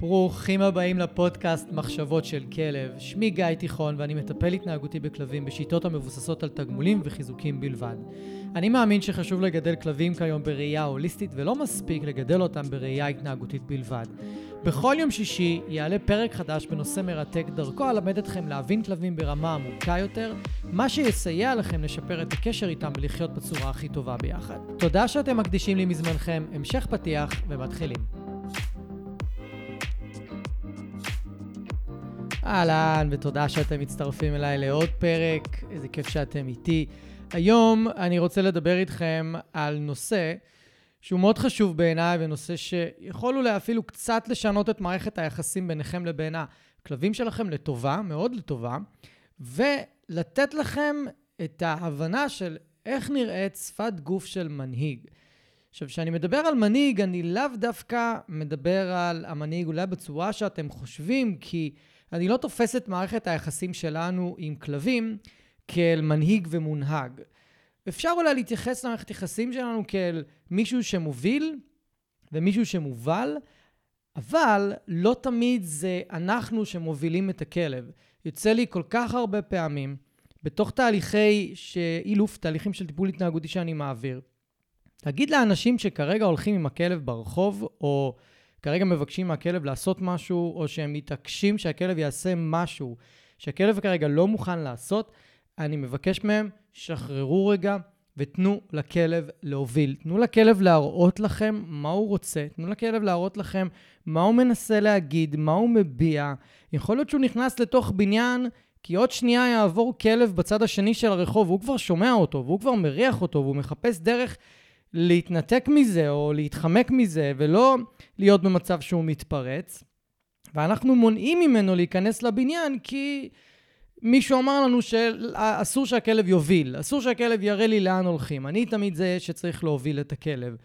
ברוכים הבאים לפודקאסט מחשבות של כלב. שמי גיא תיכון ואני מטפל התנהגותי בכלבים בשיטות המבוססות על תגמולים וחיזוקים בלבד. אני מאמין שחשוב לגדל כלבים כיום בראייה הוליסטית ולא מספיק לגדל אותם בראייה התנהגותית בלבד. בכל יום שישי יעלה פרק חדש בנושא מרתק, דרכו אלמד אתכם להבין כלבים ברמה עמוקה יותר, מה שיסייע לכם לשפר את הקשר איתם ולחיות בצורה הכי טובה ביחד. תודה שאתם מקדישים לי מזמנכם, המשך פתיח ומתחילים. אהלן, ותודה שאתם מצטרפים אליי לעוד פרק, איזה כיף שאתם איתי. היום אני רוצה לדבר איתכם על נושא שהוא מאוד חשוב בעיניי, ונושא שיכול אולי אפילו קצת לשנות את מערכת היחסים ביניכם לבין הכלבים שלכם לטובה, מאוד לטובה, ולתת לכם את ההבנה של איך נראית שפת גוף של מנהיג. עכשיו, כשאני מדבר על מנהיג, אני לאו דווקא מדבר על המנהיג אולי בצורה שאתם חושבים, כי אני לא תופס את מערכת היחסים שלנו עם כלבים כאל מנהיג ומונהג. אפשר אולי להתייחס למערכת יחסים שלנו כאל מישהו שמוביל ומישהו שמובל, אבל לא תמיד זה אנחנו שמובילים את הכלב. יוצא לי כל כך הרבה פעמים, בתוך תהליכי אילוף, תהליכים של טיפול התנהגותי שאני מעביר, להגיד לאנשים שכרגע הולכים עם הכלב ברחוב, או כרגע מבקשים מהכלב לעשות משהו, או שהם מתעקשים שהכלב יעשה משהו שהכלב כרגע לא מוכן לעשות, אני מבקש מהם, שחררו רגע ותנו לכלב להוביל. תנו לכלב להראות לכם מה הוא רוצה, תנו לכלב להראות לכם מה הוא מנסה להגיד, מה הוא מביע. יכול להיות שהוא נכנס לתוך בניין, כי עוד שנייה יעבור כלב בצד השני של הרחוב, והוא כבר שומע אותו, והוא כבר מריח אותו, והוא מחפש דרך להתנתק מזה או להתחמק מזה, ולא להיות במצב שהוא מתפרץ. ואנחנו מונעים ממנו להיכנס לבניין כי מישהו אמר לנו שאסור שהכלב יוביל, אסור שהכלב יראה לי לאן הולכים. אני תמיד זה שצריך להוביל את הכלב.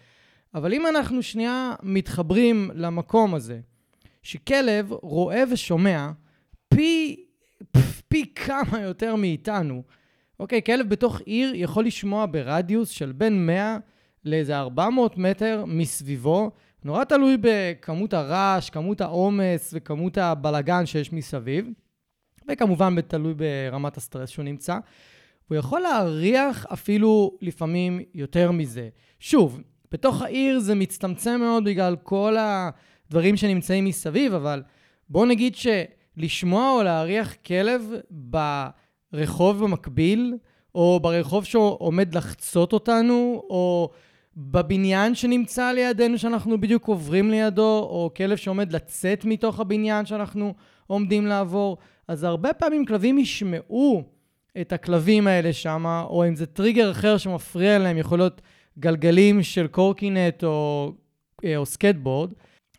אבל אם אנחנו שנייה מתחברים למקום הזה, שכלב רואה ושומע פי, פי כמה יותר מאיתנו, אוקיי, כלב בתוך עיר יכול לשמוע ברדיוס של בין 100 לאיזה 400 מטר מסביבו, נורא תלוי בכמות הרעש, כמות העומס וכמות הבלגן שיש מסביב, וכמובן תלוי ברמת הסטרס שהוא נמצא. הוא יכול להריח אפילו לפעמים יותר מזה. שוב, בתוך העיר זה מצטמצם מאוד בגלל כל הדברים שנמצאים מסביב, אבל בואו נגיד שלשמוע או להריח כלב ברחוב במקביל, או ברחוב שעומד לחצות אותנו, או בבניין שנמצא לידינו שאנחנו בדיוק עוברים לידו, או כלב שעומד לצאת מתוך הבניין שאנחנו עומדים לעבור. אז הרבה פעמים כלבים ישמעו את הכלבים האלה שם, או אם זה טריגר אחר שמפריע להם, יכול להיות גלגלים של קורקינט או, אה, או סקייטבורד,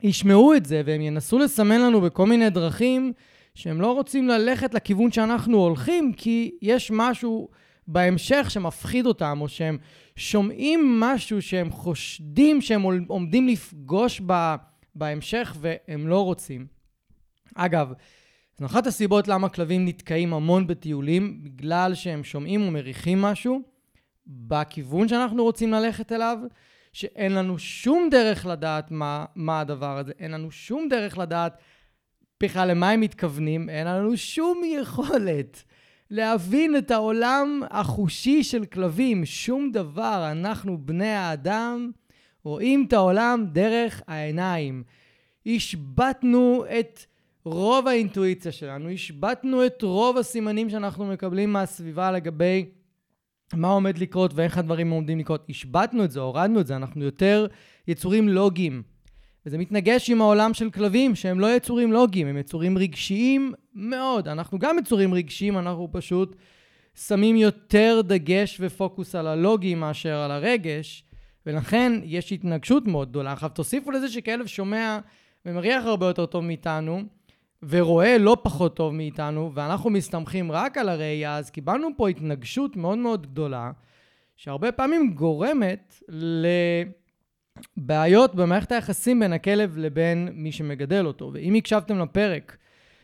ישמעו את זה והם ינסו לסמן לנו בכל מיני דרכים שהם לא רוצים ללכת לכיוון שאנחנו הולכים, כי יש משהו בהמשך שמפחיד אותם, או שהם שומעים משהו שהם חושדים שהם עומדים לפגוש בה, בהמשך והם לא רוצים. אגב, זו אחת הסיבות למה כלבים נתקעים המון בטיולים, בגלל שהם שומעים ומריחים משהו בכיוון שאנחנו רוצים ללכת אליו, שאין לנו שום דרך לדעת מה, מה הדבר הזה, אין לנו שום דרך לדעת בכלל למה הם מתכוונים, אין לנו שום יכולת להבין את העולם החושי של כלבים. שום דבר, אנחנו בני האדם רואים את העולם דרך העיניים. השבתנו את רוב האינטואיציה שלנו, השבתנו את רוב הסימנים שאנחנו מקבלים מהסביבה לגבי מה עומד לקרות ואיך הדברים עומדים לקרות. השבתנו את זה, הורדנו את זה, אנחנו יותר יצורים לוגיים. וזה מתנגש עם העולם של כלבים, שהם לא יצורים לוגיים, הם יצורים רגשיים מאוד. אנחנו גם יצורים רגשיים, אנחנו פשוט שמים יותר דגש ופוקוס על הלוגי מאשר על הרגש, ולכן יש התנגשות מאוד גדולה. עכשיו, תוסיפו לזה שכלב שומע ומריח הרבה יותר טוב מאיתנו, ורואה לא פחות טוב מאיתנו, ואנחנו מסתמכים רק על הראייה, אז קיבלנו פה התנגשות מאוד מאוד גדולה, שהרבה פעמים גורמת ל... בעיות במערכת היחסים בין הכלב לבין מי שמגדל אותו. ואם הקשבתם לפרק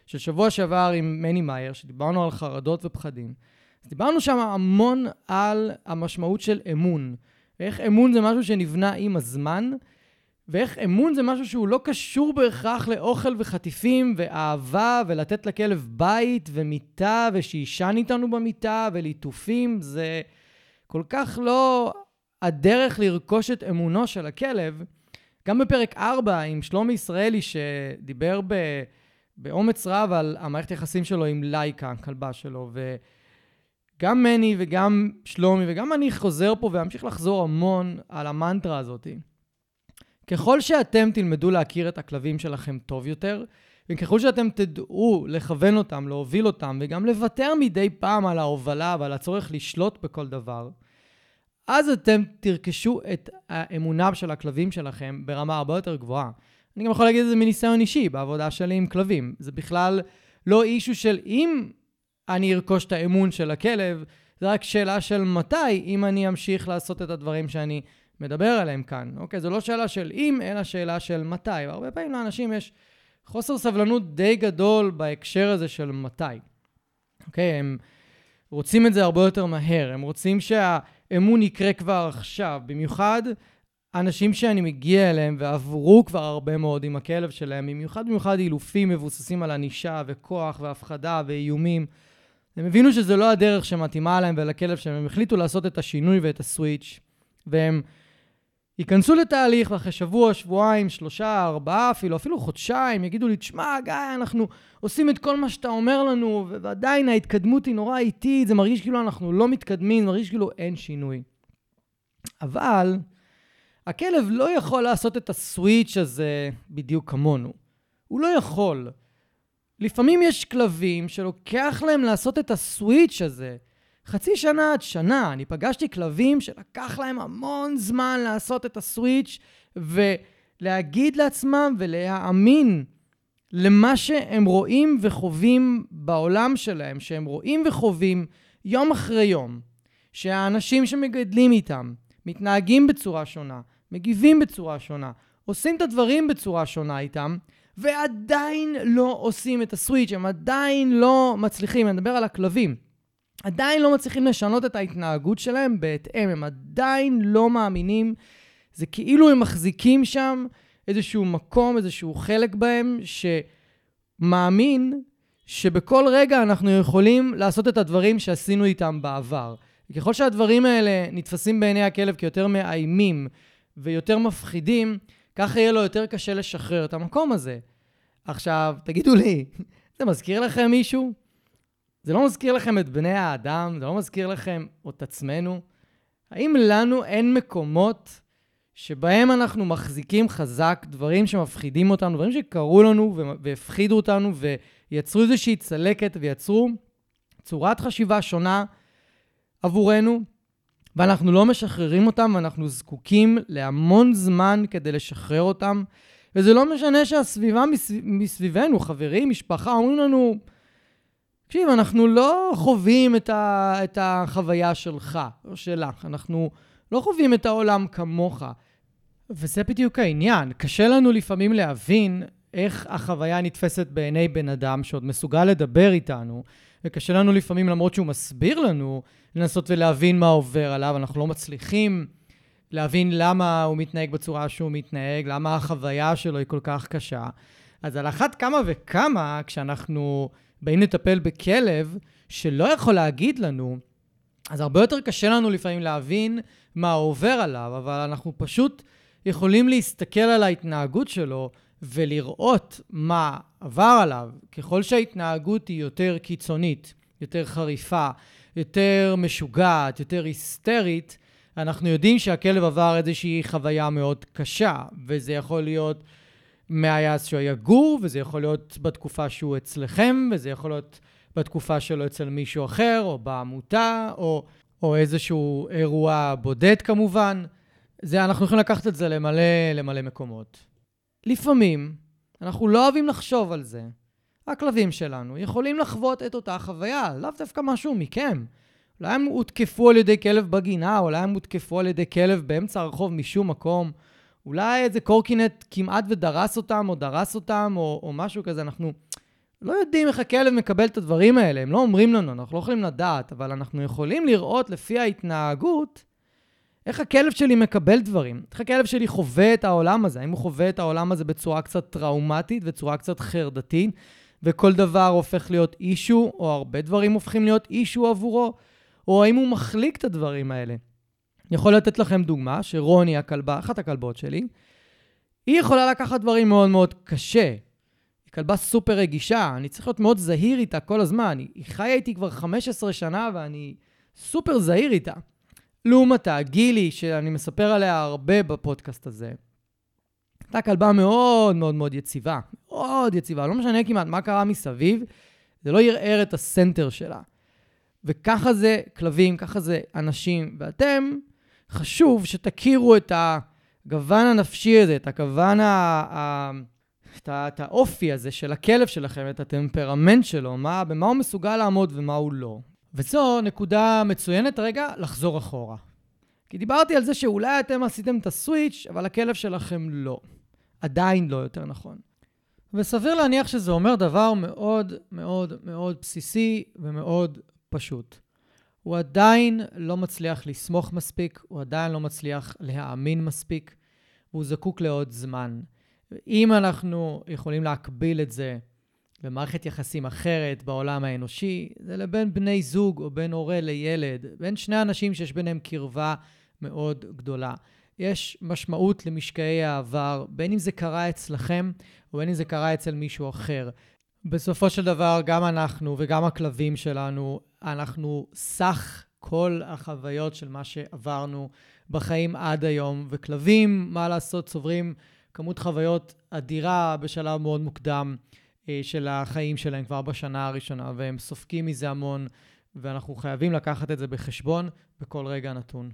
של שבוע שעבר עם מני מאייר, שדיברנו על חרדות ופחדים, אז דיברנו שם המון על המשמעות של אמון. איך אמון זה משהו שנבנה עם הזמן, ואיך אמון זה משהו שהוא לא קשור בהכרח לאוכל וחטיפים ואהבה ולתת לכלב בית ומיטה ושישן איתנו במיטה וליטופים, זה כל כך לא הדרך לרכוש את אמונו של הכלב. גם בפרק 4 עם שלומי ישראלי שדיבר ב... באומץ רב על המערכת היחסים שלו עם לייקה, הכלבה שלו, וגם מני וגם שלומי וגם אני חוזר פה ואמשיך לחזור המון על המנטרה הזאת. ככל שאתם תלמדו להכיר את הכלבים שלכם טוב יותר, וככל שאתם תדעו לכוון אותם, להוביל אותם, וגם לוותר מדי פעם על ההובלה ועל הצורך לשלוט בכל דבר, אז אתם תרכשו את האמונה של הכלבים שלכם ברמה הרבה יותר גבוהה. אני גם יכול להגיד את זה מניסיון אישי, בעבודה שלי עם כלבים. זה בכלל לא אישו של אם אני ארכוש את האמון של הכלב, זה רק שאלה של מתי, אם אני אמשיך לעשות את הדברים שאני מדבר עליהם כאן. אוקיי? זו לא שאלה של אם, אלא שאלה של מתי. והרבה פעמים לאנשים יש חוסר סבלנות די גדול בהקשר הזה של מתי. אוקיי? הם רוצים את זה הרבה יותר מהר. הם רוצים שהאמון יקרה כבר עכשיו. במיוחד אנשים שאני מגיע אליהם ועברו כבר הרבה מאוד עם הכלב שלהם, במיוחד במיוחד אילופים מבוססים על ענישה וכוח והפחדה ואיומים. הם הבינו שזו לא הדרך שמתאימה להם ולכלב שלהם, הם החליטו לעשות את השינוי ואת הסוויץ', והם ייכנסו לתהליך, ואחרי שבוע, שבועיים, שלושה, ארבעה אפילו, אפילו חודשיים, יגידו לי, תשמע, גיא, אנחנו עושים את כל מה שאתה אומר לנו, ועדיין ההתקדמות היא נורא איטית, זה מרגיש כאילו אנחנו לא מתקדמים, זה מרגיש כאילו אין שינוי. אבל הכלב לא יכול לעשות את הסוויץ' הזה בדיוק כמונו. הוא לא יכול. לפעמים יש כלבים שלוקח להם לעשות את הסוויץ' הזה חצי שנה עד שנה. אני פגשתי כלבים שלקח להם המון זמן לעשות את הסוויץ' ולהגיד לעצמם ולהאמין למה שהם רואים וחווים בעולם שלהם, שהם רואים וחווים יום אחרי יום, שהאנשים שמגדלים איתם מתנהגים בצורה שונה, מגיבים בצורה שונה, עושים את הדברים בצורה שונה איתם, ועדיין לא עושים את הסוויץ', הם עדיין לא מצליחים, אני מדבר על הכלבים, עדיין לא מצליחים לשנות את ההתנהגות שלהם בהתאם, הם עדיין לא מאמינים, זה כאילו הם מחזיקים שם איזשהו מקום, איזשהו חלק בהם, שמאמין שבכל רגע אנחנו יכולים לעשות את הדברים שעשינו איתם בעבר. ככל שהדברים האלה נתפסים בעיני הכלב כיותר מאיימים, ויותר מפחידים, ככה יהיה לו יותר קשה לשחרר את המקום הזה. עכשיו, תגידו לי, זה מזכיר לכם מישהו? זה לא מזכיר לכם את בני האדם? זה לא מזכיר לכם את עצמנו? האם לנו אין מקומות שבהם אנחנו מחזיקים חזק דברים שמפחידים אותנו, דברים שקרו לנו והפחידו אותנו ויצרו איזושהי צלקת ויצרו צורת חשיבה שונה עבורנו? ואנחנו לא משחררים אותם, ואנחנו זקוקים להמון זמן כדי לשחרר אותם. וזה לא משנה שהסביבה מסביב, מסביבנו, חברים, משפחה, אומרים לנו, תקשיב, אנחנו לא חווים את, ה, את החוויה שלך או שלך, אנחנו לא חווים את העולם כמוך. וזה בדיוק העניין. קשה לנו לפעמים להבין איך החוויה נתפסת בעיני בן אדם שעוד מסוגל לדבר איתנו, וקשה לנו לפעמים, למרות שהוא מסביר לנו, לנסות ולהבין מה עובר עליו. אנחנו לא מצליחים להבין למה הוא מתנהג בצורה שהוא מתנהג, למה החוויה שלו היא כל כך קשה. אז על אחת כמה וכמה, כשאנחנו באים לטפל בכלב שלא יכול להגיד לנו, אז הרבה יותר קשה לנו לפעמים להבין מה עובר עליו, אבל אנחנו פשוט יכולים להסתכל על ההתנהגות שלו ולראות מה עבר עליו. ככל שההתנהגות היא יותר קיצונית, יותר חריפה, יותר משוגעת, יותר היסטרית, אנחנו יודעים שהכלב עבר איזושהי חוויה מאוד קשה, וזה יכול להיות מהיעש שהוא היה גור, וזה יכול להיות בתקופה שהוא אצלכם, וזה יכול להיות בתקופה שלו אצל מישהו אחר, או בעמותה, או, או איזשהו אירוע בודד כמובן. זה, אנחנו יכולים לקחת את זה למלא, למלא מקומות. לפעמים, אנחנו לא אוהבים לחשוב על זה, הכלבים שלנו יכולים לחוות את אותה חוויה, לאו דווקא משהו מכם. אולי הם הותקפו על ידי כלב בגינה, אולי הם הותקפו על ידי כלב באמצע הרחוב משום מקום. אולי איזה קורקינט כמעט ודרס אותם, או דרס אותם, או, או משהו כזה. אנחנו לא יודעים איך הכלב מקבל את הדברים האלה, הם לא אומרים לנו, אנחנו לא יכולים לדעת, אבל אנחנו יכולים לראות לפי ההתנהגות איך הכלב שלי מקבל דברים? איך הכלב שלי חווה את העולם הזה? האם הוא חווה את העולם הזה בצורה קצת טראומטית, בצורה קצת חרדתית, וכל דבר הופך להיות אישו, או הרבה דברים הופכים להיות אישו עבורו? או האם הוא מחליק את הדברים האלה? אני יכול לתת לכם דוגמה, שרוני הכלבה, אחת הכלבות שלי, היא יכולה לקחת דברים מאוד מאוד קשה. היא כלבה סופר רגישה, אני צריך להיות מאוד זהיר איתה כל הזמן. היא, חיה איתי כבר 15 שנה ואני סופר זהיר איתה. לעומתה, גילי, שאני מספר עליה הרבה בפודקאסט הזה, הייתה כלבה מאוד מאוד מאוד יציבה. מאוד יציבה. לא משנה כמעט מה קרה מסביב, זה לא ערער את הסנטר שלה. וככה זה כלבים, ככה זה אנשים. ואתם, חשוב שתכירו את הגוון הנפשי הזה, את הגוון ה... את, את האופי הזה של הכלב שלכם, את הטמפרמנט שלו, מה, במה הוא מסוגל לעמוד ומה הוא לא. וזו נקודה מצוינת רגע לחזור אחורה. כי דיברתי על זה שאולי אתם עשיתם את הסוויץ', אבל הכלב שלכם לא. עדיין לא יותר נכון. וסביר להניח שזה אומר דבר מאוד מאוד מאוד בסיסי ומאוד פשוט. הוא עדיין לא מצליח לסמוך מספיק, הוא עדיין לא מצליח להאמין מספיק, והוא זקוק לעוד זמן. אם אנחנו יכולים להקביל את זה במערכת יחסים אחרת בעולם האנושי, זה לבין בני זוג או בין הורה לילד, בין שני אנשים שיש ביניהם קרבה מאוד גדולה. יש משמעות למשקעי העבר, בין אם זה קרה אצלכם או בין אם זה קרה אצל מישהו אחר. בסופו של דבר, גם אנחנו וגם הכלבים שלנו, אנחנו סך כל החוויות של מה שעברנו בחיים עד היום, וכלבים, מה לעשות, צוברים כמות חוויות אדירה בשלב מאוד מוקדם אה, של החיים שלהם, כבר בשנה הראשונה, והם סופגים מזה המון, ואנחנו חייבים לקחת את זה בחשבון בכל רגע נתון.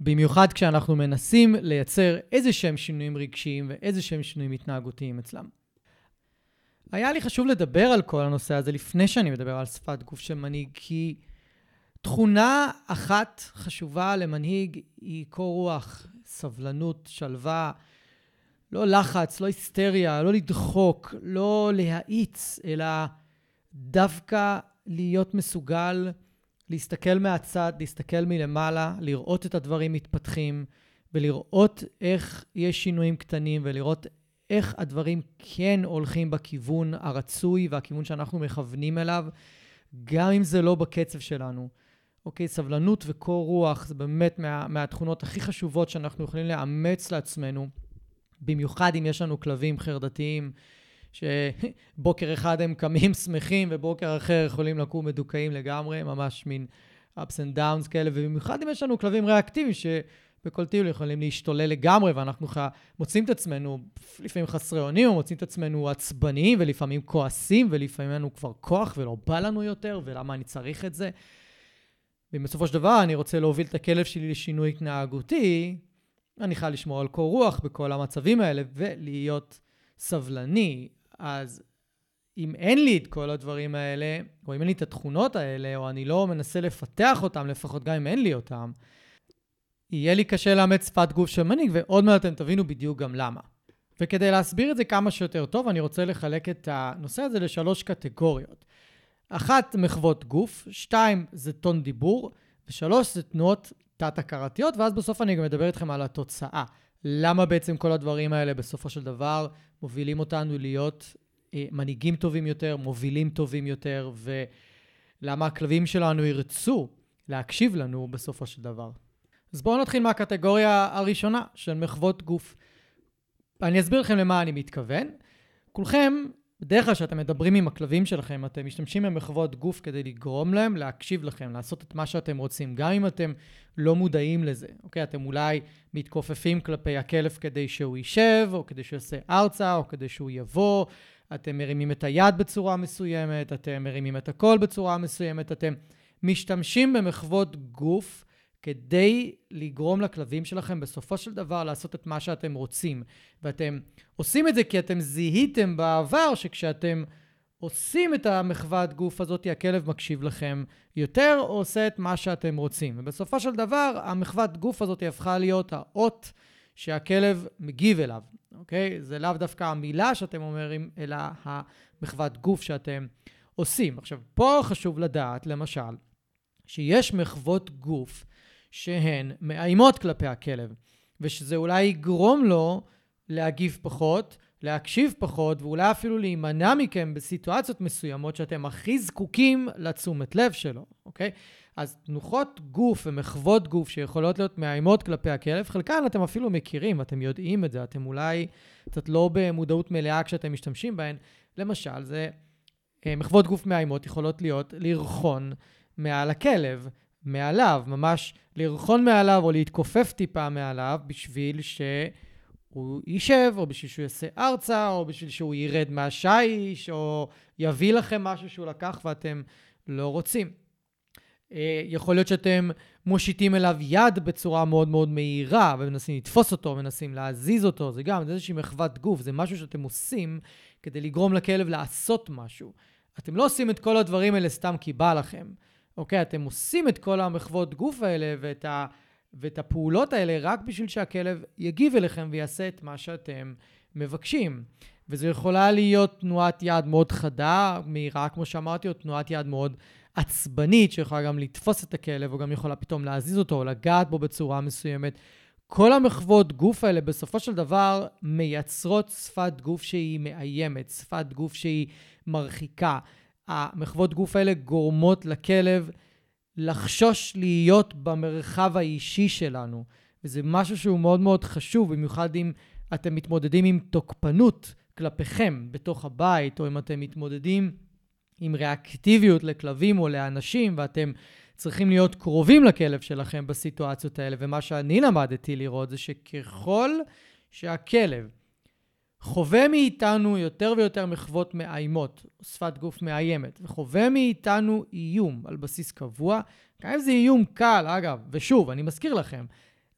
במיוחד כשאנחנו מנסים לייצר איזה שהם שינויים רגשיים ואיזה שהם שינויים התנהגותיים אצלם. היה לי חשוב לדבר על כל הנושא הזה לפני שאני מדבר על שפת גוף של מנהיג, כי תכונה אחת חשובה למנהיג היא קור רוח, סבלנות, שלווה, לא לחץ, לא היסטריה, לא לדחוק, לא להאיץ, אלא דווקא להיות מסוגל להסתכל מהצד, להסתכל מלמעלה, לראות את הדברים מתפתחים, ולראות איך יש שינויים קטנים, ולראות איך הדברים כן הולכים בכיוון הרצוי והכיוון שאנחנו מכוונים אליו, גם אם זה לא בקצב שלנו. אוקיי, סבלנות וקור רוח זה באמת מה, מהתכונות הכי חשובות שאנחנו יכולים לאמץ לעצמנו, במיוחד אם יש לנו כלבים חרדתיים, שבוקר אחד הם קמים שמחים ובוקר אחר יכולים לקום מדוכאים לגמרי, ממש מין ups and downs כאלה, ובמיוחד אם יש לנו כלבים ריאקטיביים שבכל טיול יכולים להשתולל לגמרי, ואנחנו מוצאים את עצמנו לפעמים חסרי אונים, מוצאים את עצמנו עצבניים ולפעמים כועסים, ולפעמים אין לנו כבר כוח ולא בא לנו יותר, ולמה אני צריך את זה. ובסופו של דבר אני רוצה להוביל את הכלב שלי לשינוי התנהגותי, אני חייב לשמור על קור רוח בכל המצבים האלה ולהיות סבלני. אז אם אין לי את כל הדברים האלה, או אם אין לי את התכונות האלה, או אני לא מנסה לפתח אותם, לפחות גם אם אין לי אותם, יהיה לי קשה לאמץ שפת גוף של מנהיג, ועוד מעט אתם תבינו בדיוק גם למה. וכדי להסביר את זה כמה שיותר טוב, אני רוצה לחלק את הנושא הזה לשלוש קטגוריות. אחת, מחוות גוף, שתיים, זה טון דיבור, ושלוש, זה תנועות תת-הכרתיות, ואז בסוף אני גם אדבר איתכם על התוצאה. למה בעצם כל הדברים האלה בסופו של דבר מובילים אותנו להיות אה, מנהיגים טובים יותר, מובילים טובים יותר, ולמה הכלבים שלנו ירצו להקשיב לנו בסופו של דבר. אז בואו נתחיל מהקטגוריה הראשונה של מחוות גוף. אני אסביר לכם למה אני מתכוון. כולכם בדרך כלל כשאתם מדברים עם הכלבים שלכם, אתם משתמשים במחוות גוף כדי לגרום להם להקשיב לכם, לעשות את מה שאתם רוצים, גם אם אתם לא מודעים לזה, אוקיי? אתם אולי מתכופפים כלפי הכלב כדי שהוא יישב, או כדי שהוא יעשה ארצה, או כדי שהוא יבוא, אתם מרימים את היד בצורה מסוימת, אתם מרימים את הקול בצורה מסוימת, אתם משתמשים במחוות גוף כדי לגרום לכלבים שלכם בסופו של דבר לעשות את מה שאתם רוצים. ואתם עושים את זה כי אתם זיהיתם בעבר שכשאתם עושים את המחוות גוף הזאת, הכלב מקשיב לכם יותר, או עושה את מה שאתם רוצים. ובסופו של דבר, המחוות גוף הזאת הפכה להיות האות שהכלב מגיב אליו, אוקיי? זה לאו דווקא המילה שאתם אומרים, אלא המחוות גוף שאתם עושים. עכשיו, פה חשוב לדעת, למשל, שיש מחוות גוף שהן מאיימות כלפי הכלב, ושזה אולי יגרום לו להגיב פחות, להקשיב פחות, ואולי אפילו להימנע מכם בסיטואציות מסוימות שאתם הכי זקוקים לתשומת לב שלו, אוקיי? אז תנוחות גוף ומחוות גוף שיכולות להיות מאיימות כלפי הכלב, חלקן אתם אפילו מכירים, אתם יודעים את זה, אתם אולי קצת לא במודעות מלאה כשאתם משתמשים בהן. למשל, זה אה, מחוות גוף מאיימות יכולות להיות לרחון מעל הכלב, מעליו, ממש לרחון מעליו או להתכופף טיפה מעליו בשביל שהוא יישב, או בשביל שהוא יעשה ארצה, או בשביל שהוא ירד מהשיש, או יביא לכם משהו שהוא לקח ואתם לא רוצים. אה, יכול להיות שאתם מושיטים אליו יד בצורה מאוד מאוד מהירה, ומנסים לתפוס אותו, מנסים להזיז אותו, זה גם, זה איזושהי מחוות גוף, זה משהו שאתם עושים כדי לגרום לכלב לעשות משהו. אתם לא עושים את כל הדברים האלה סתם כי בא לכם, אוקיי? אתם עושים את כל המחוות גוף האלה ואת, ה, ואת הפעולות האלה רק בשביל שהכלב יגיב אליכם ויעשה את מה שאתם מבקשים. וזו יכולה להיות תנועת יד מאוד חדה, מהירה, כמו שאמרתי, או תנועת יד מאוד עצבנית, שיכולה גם לתפוס את הכלב, או גם יכולה פתאום להזיז אותו, או לגעת בו בצורה מסוימת. כל המחוות גוף האלה בסופו של דבר מייצרות שפת גוף שהיא מאיימת, שפת גוף שהיא מרחיקה. המחוות גוף האלה גורמות לכלב לחשוש להיות במרחב האישי שלנו, וזה משהו שהוא מאוד מאוד חשוב, במיוחד אם אתם מתמודדים עם תוקפנות כלפיכם בתוך הבית, או אם אתם מתמודדים עם ריאקטיביות לכלבים או לאנשים, ואתם צריכים להיות קרובים לכלב שלכם בסיטואציות האלה. ומה שאני למדתי לראות זה שככל שהכלב חווה מאיתנו יותר ויותר מחוות מאיימות, שפת גוף מאיימת, וחווה מאיתנו איום על בסיס קבוע, גם אם זה איום קל, אגב, ושוב, אני מזכיר לכם,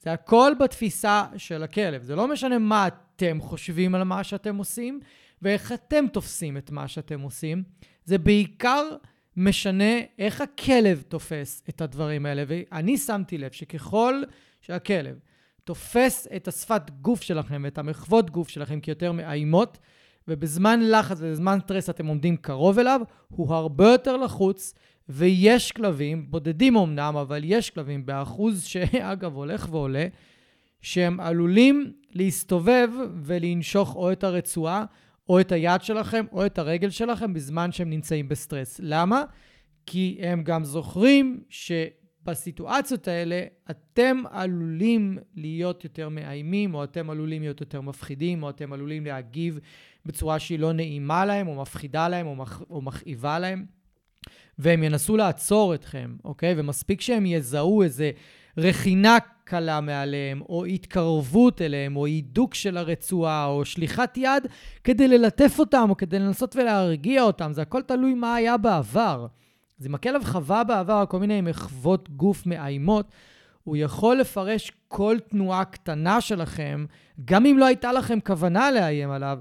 זה הכל בתפיסה של הכלב. זה לא משנה מה אתם חושבים על מה שאתם עושים, ואיך אתם תופסים את מה שאתם עושים. זה בעיקר משנה איך הכלב תופס את הדברים האלה. ואני שמתי לב שככל שהכלב תופס את השפת גוף שלכם ואת המחוות גוף שלכם כיותר מאיימות, ובזמן לחץ ובזמן סטרס אתם עומדים קרוב אליו, הוא הרבה יותר לחוץ, ויש כלבים, בודדים אמנם, אבל יש כלבים באחוז שאגב הולך ועולה, שהם עלולים להסתובב ולנשוך או את הרצועה או את היד שלכם או את הרגל שלכם בזמן שהם נמצאים בסטרס. למה? כי הם גם זוכרים שבסיטואציות האלה אתם עלולים להיות יותר מאיימים, או אתם עלולים להיות יותר מפחידים, או אתם עלולים להגיב בצורה שהיא לא נעימה להם, או מפחידה להם, או, מכ... או מכאיבה להם. והם ינסו לעצור אתכם, אוקיי? ומספיק שהם יזהו איזה רכינה קלה מעליהם, או התקרבות אליהם, או הידוק של הרצועה, או שליחת יד כדי ללטף אותם, או כדי לנסות ולהרגיע אותם. זה הכל תלוי מה היה בעבר. אז אם הכלב חווה בעבר כל מיני מחוות גוף מאיימות, הוא יכול לפרש כל תנועה קטנה שלכם, גם אם לא הייתה לכם כוונה לאיים עליו,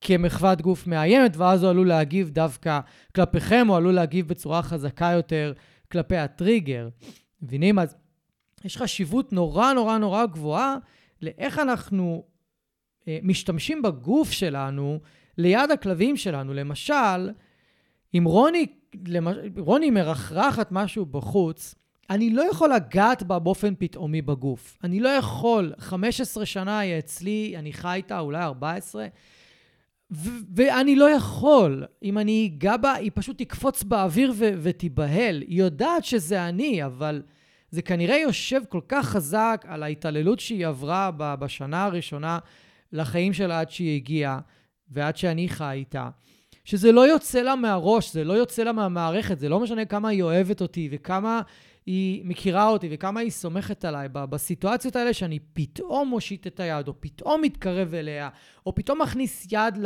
כמחוות גוף מאיימת, ואז הוא עלול להגיב דווקא כלפיכם, או עלול להגיב בצורה חזקה יותר כלפי הטריגר. מבינים? אז יש חשיבות נורא נורא נורא גבוהה לאיך אנחנו אה, משתמשים בגוף שלנו ליד הכלבים שלנו. למשל, אם רוני, למש... רוני מרחרחת משהו בחוץ, אני לא יכול לגעת בה באופן פתאומי בגוף. אני לא יכול, 15 שנה היא אצלי, אני חי איתה, אולי 14, ו- ואני לא יכול. אם אני אגע בה, היא פשוט תקפוץ באוויר ו- ותיבהל. היא יודעת שזה אני, אבל... זה כנראה יושב כל כך חזק על ההתעללות שהיא עברה בשנה הראשונה לחיים שלה עד שהיא הגיעה ועד שאני חי איתה, שזה לא יוצא לה מהראש, זה לא יוצא לה מהמערכת, זה לא משנה כמה היא אוהבת אותי וכמה היא מכירה אותי וכמה היא סומכת עליי בסיטואציות האלה שאני פתאום מושיט את היד, או פתאום מתקרב אליה, או פתאום מכניס יד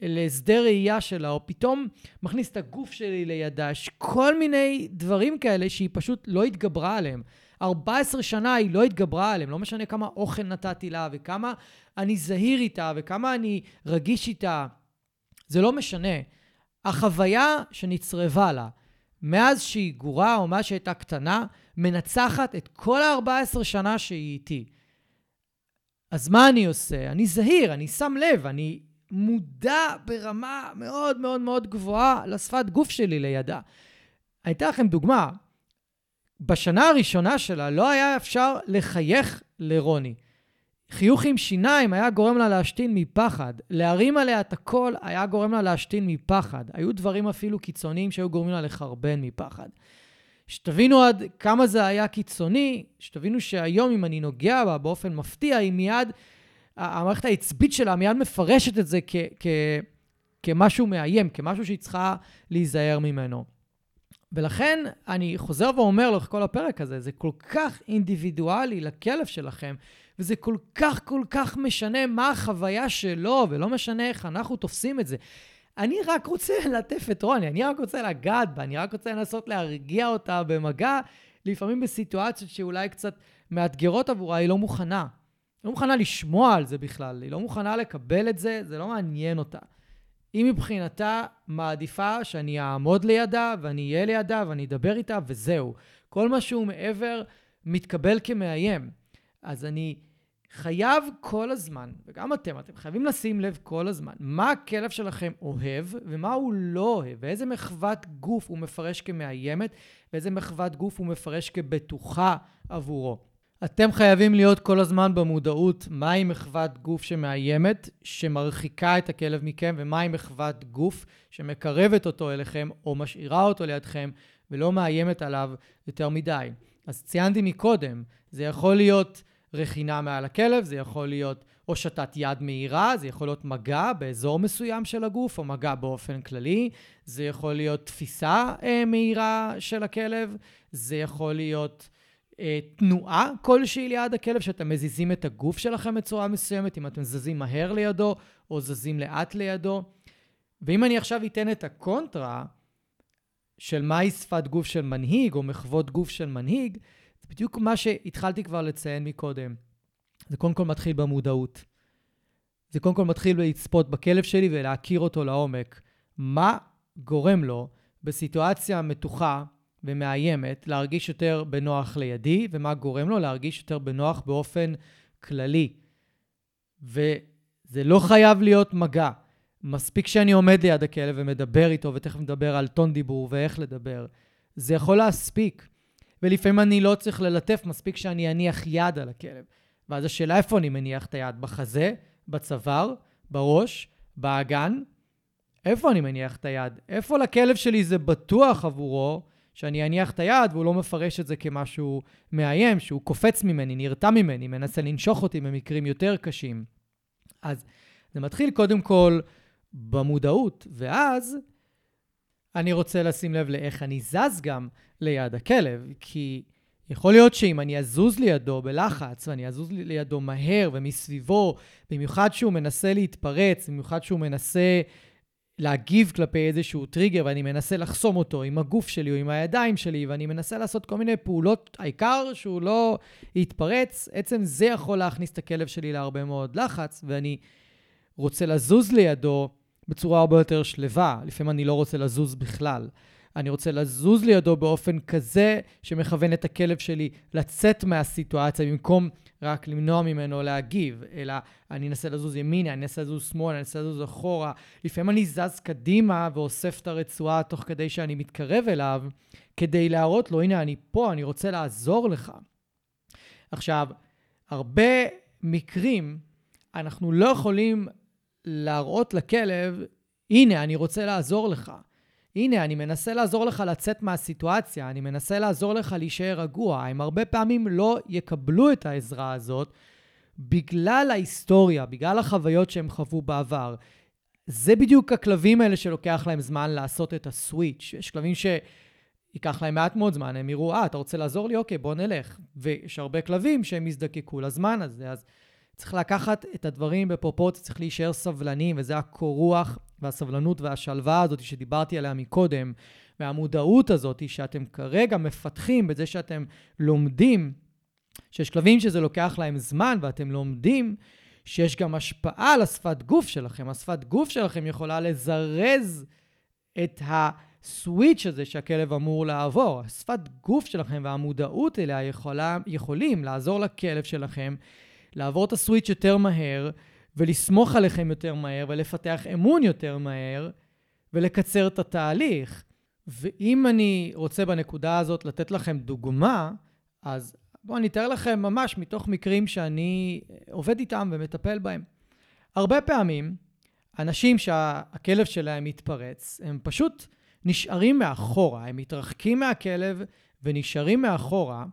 להסדר ראייה שלה, או פתאום מכניס את הגוף שלי לידה, יש כל מיני דברים כאלה שהיא פשוט לא התגברה עליהם. 14 שנה היא לא התגברה עליהם, לא משנה כמה אוכל נתתי לה, וכמה אני זהיר איתה, וכמה אני רגיש איתה, זה לא משנה. החוויה שנצרבה לה, מאז שהיא גורה או מאז שהייתה קטנה, מנצחת את כל ה-14 שנה שהיא איתי. אז מה אני עושה? אני זהיר, אני שם לב, אני מודע ברמה מאוד מאוד מאוד גבוהה לשפת גוף שלי לידה. אני אתן לכם דוגמה. בשנה הראשונה שלה לא היה אפשר לחייך לרוני. חיוך עם שיניים היה גורם לה להשתין מפחד. להרים עליה את הכל היה גורם לה להשתין מפחד. היו דברים אפילו קיצוניים שהיו גורמים לה לחרבן מפחד. שתבינו עד כמה זה היה קיצוני, שתבינו שהיום אם אני נוגע בה באופן מפתיע, היא מיד, המערכת העצבית שלה מיד מפרשת את זה כ- כ- כמשהו מאיים, כמשהו שהיא צריכה להיזהר ממנו. ולכן אני חוזר ואומר לאורך כל הפרק הזה, זה כל כך אינדיבידואלי לכלב שלכם, וזה כל כך כל כך משנה מה החוויה שלו, ולא משנה איך אנחנו תופסים את זה. אני רק רוצה ללטף את רוני, אני רק רוצה לגעת בה, אני רק רוצה לנסות להרגיע אותה במגע, לפעמים בסיטואציות שאולי קצת מאתגרות עבורה, היא לא מוכנה. היא לא מוכנה לשמוע על זה בכלל, היא לא מוכנה לקבל את זה, זה לא מעניין אותה. היא מבחינתה מעדיפה שאני אעמוד לידה, ואני אהיה לידה, ואני אדבר איתה, וזהו. כל מה שהוא מעבר מתקבל כמאיים. אז אני חייב כל הזמן, וגם אתם, אתם חייבים לשים לב כל הזמן, מה הכלב שלכם אוהב ומה הוא לא אוהב, ואיזה מחוות גוף הוא מפרש כמאיימת, ואיזה מחוות גוף הוא מפרש כבטוחה עבורו. אתם חייבים להיות כל הזמן במודעות מהי מחוות גוף שמאיימת, שמרחיקה את הכלב מכם, ומהי מחוות גוף שמקרבת אותו אליכם, או משאירה אותו לידכם, ולא מאיימת עליו יותר מדי. אז ציינתי מקודם, זה יכול להיות רכינה מעל הכלב, זה יכול להיות הושטת יד מהירה, זה יכול להיות מגע באזור מסוים של הגוף, או מגע באופן כללי, זה יכול להיות תפיסה אה, מהירה של הכלב, זה יכול להיות אה, תנועה כלשהי ליד הכלב, שאתם מזיזים את הגוף שלכם בצורה מסוימת, אם אתם זזים מהר לידו, או זזים לאט לידו. ואם אני עכשיו אתן את הקונטרה של מהי שפת גוף של מנהיג, או מחוות גוף של מנהיג, זה בדיוק מה שהתחלתי כבר לציין מקודם. זה קודם כל מתחיל במודעות. זה קודם כל מתחיל לצפות בכלב שלי ולהכיר אותו לעומק. מה גורם לו בסיטואציה מתוחה ומאיימת להרגיש יותר בנוח לידי, ומה גורם לו להרגיש יותר בנוח באופן כללי. וזה לא חייב להיות מגע. מספיק שאני עומד ליד הכלב ומדבר איתו, ותכף נדבר על טון דיבור ואיך לדבר. זה יכול להספיק. ולפעמים אני לא צריך ללטף, מספיק שאני אניח יד על הכלב. ואז השאלה איפה אני מניח את היד? בחזה? בצוואר? בראש? באגן? איפה אני מניח את היד? איפה לכלב שלי זה בטוח עבורו שאני אניח את היד והוא לא מפרש את זה כמשהו מאיים, שהוא קופץ ממני, נרתע ממני, מנסה לנשוך אותי במקרים יותר קשים. אז זה מתחיל קודם כל במודעות, ואז אני רוצה לשים לב לאיך אני זז גם ליד הכלב, כי יכול להיות שאם אני אזוז לידו בלחץ, ואני אזוז לידו מהר ומסביבו, במיוחד שהוא מנסה להתפרץ, במיוחד שהוא מנסה להגיב כלפי איזשהו טריגר, ואני מנסה לחסום אותו עם הגוף שלי או עם הידיים שלי, ואני מנסה לעשות כל מיני פעולות, העיקר שהוא לא יתפרץ, עצם זה יכול להכניס את הכלב שלי להרבה מאוד לחץ, ואני רוצה לזוז לידו בצורה הרבה יותר שלווה. לפעמים אני לא רוצה לזוז בכלל. אני רוצה לזוז לידו באופן כזה שמכוון את הכלב שלי לצאת מהסיטואציה במקום רק למנוע ממנו להגיב, אלא אני אנסה לזוז ימינה, אני אנסה לזוז שמאלה, אני אנסה לזוז אחורה. לפעמים אני זז קדימה ואוסף את הרצועה תוך כדי שאני מתקרב אליו, כדי להראות לו, הנה, אני פה, אני רוצה לעזור לך. עכשיו, הרבה מקרים אנחנו לא יכולים להראות לכלב, הנה, אני רוצה לעזור לך. הנה, אני מנסה לעזור לך לצאת מהסיטואציה, אני מנסה לעזור לך להישאר רגוע. הם הרבה פעמים לא יקבלו את העזרה הזאת בגלל ההיסטוריה, בגלל החוויות שהם חוו בעבר. זה בדיוק הכלבים האלה שלוקח להם זמן לעשות את הסוויץ'. יש כלבים שייקח להם מעט מאוד זמן, הם יראו, אה, אתה רוצה לעזור לי? אוקיי, בוא נלך. ויש הרבה כלבים שהם יזדקקו לזמן הזה, אז צריך לקחת את הדברים בפרופורציה, צריך להישאר סבלניים, וזה הקור רוח והסבלנות והשלווה הזאת שדיברתי עליה מקודם, והמודעות הזאת שאתם כרגע מפתחים בזה שאתם לומדים, שיש כלבים שזה לוקח להם זמן, ואתם לומדים שיש גם השפעה על השפת גוף שלכם. השפת גוף שלכם יכולה לזרז את הסוויץ' הזה שהכלב אמור לעבור. השפת גוף שלכם והמודעות אליה יכולה, יכולים לעזור לכלב שלכם לעבור את הסוויץ' יותר מהר, ולסמוך עליכם יותר מהר, ולפתח אמון יותר מהר, ולקצר את התהליך. ואם אני רוצה בנקודה הזאת לתת לכם דוגמה, אז בואו אני אתאר לכם ממש מתוך מקרים שאני עובד איתם ומטפל בהם. הרבה פעמים, אנשים שהכלב שלהם מתפרץ, הם פשוט נשארים מאחורה, הם מתרחקים מהכלב ונשארים מאחורה,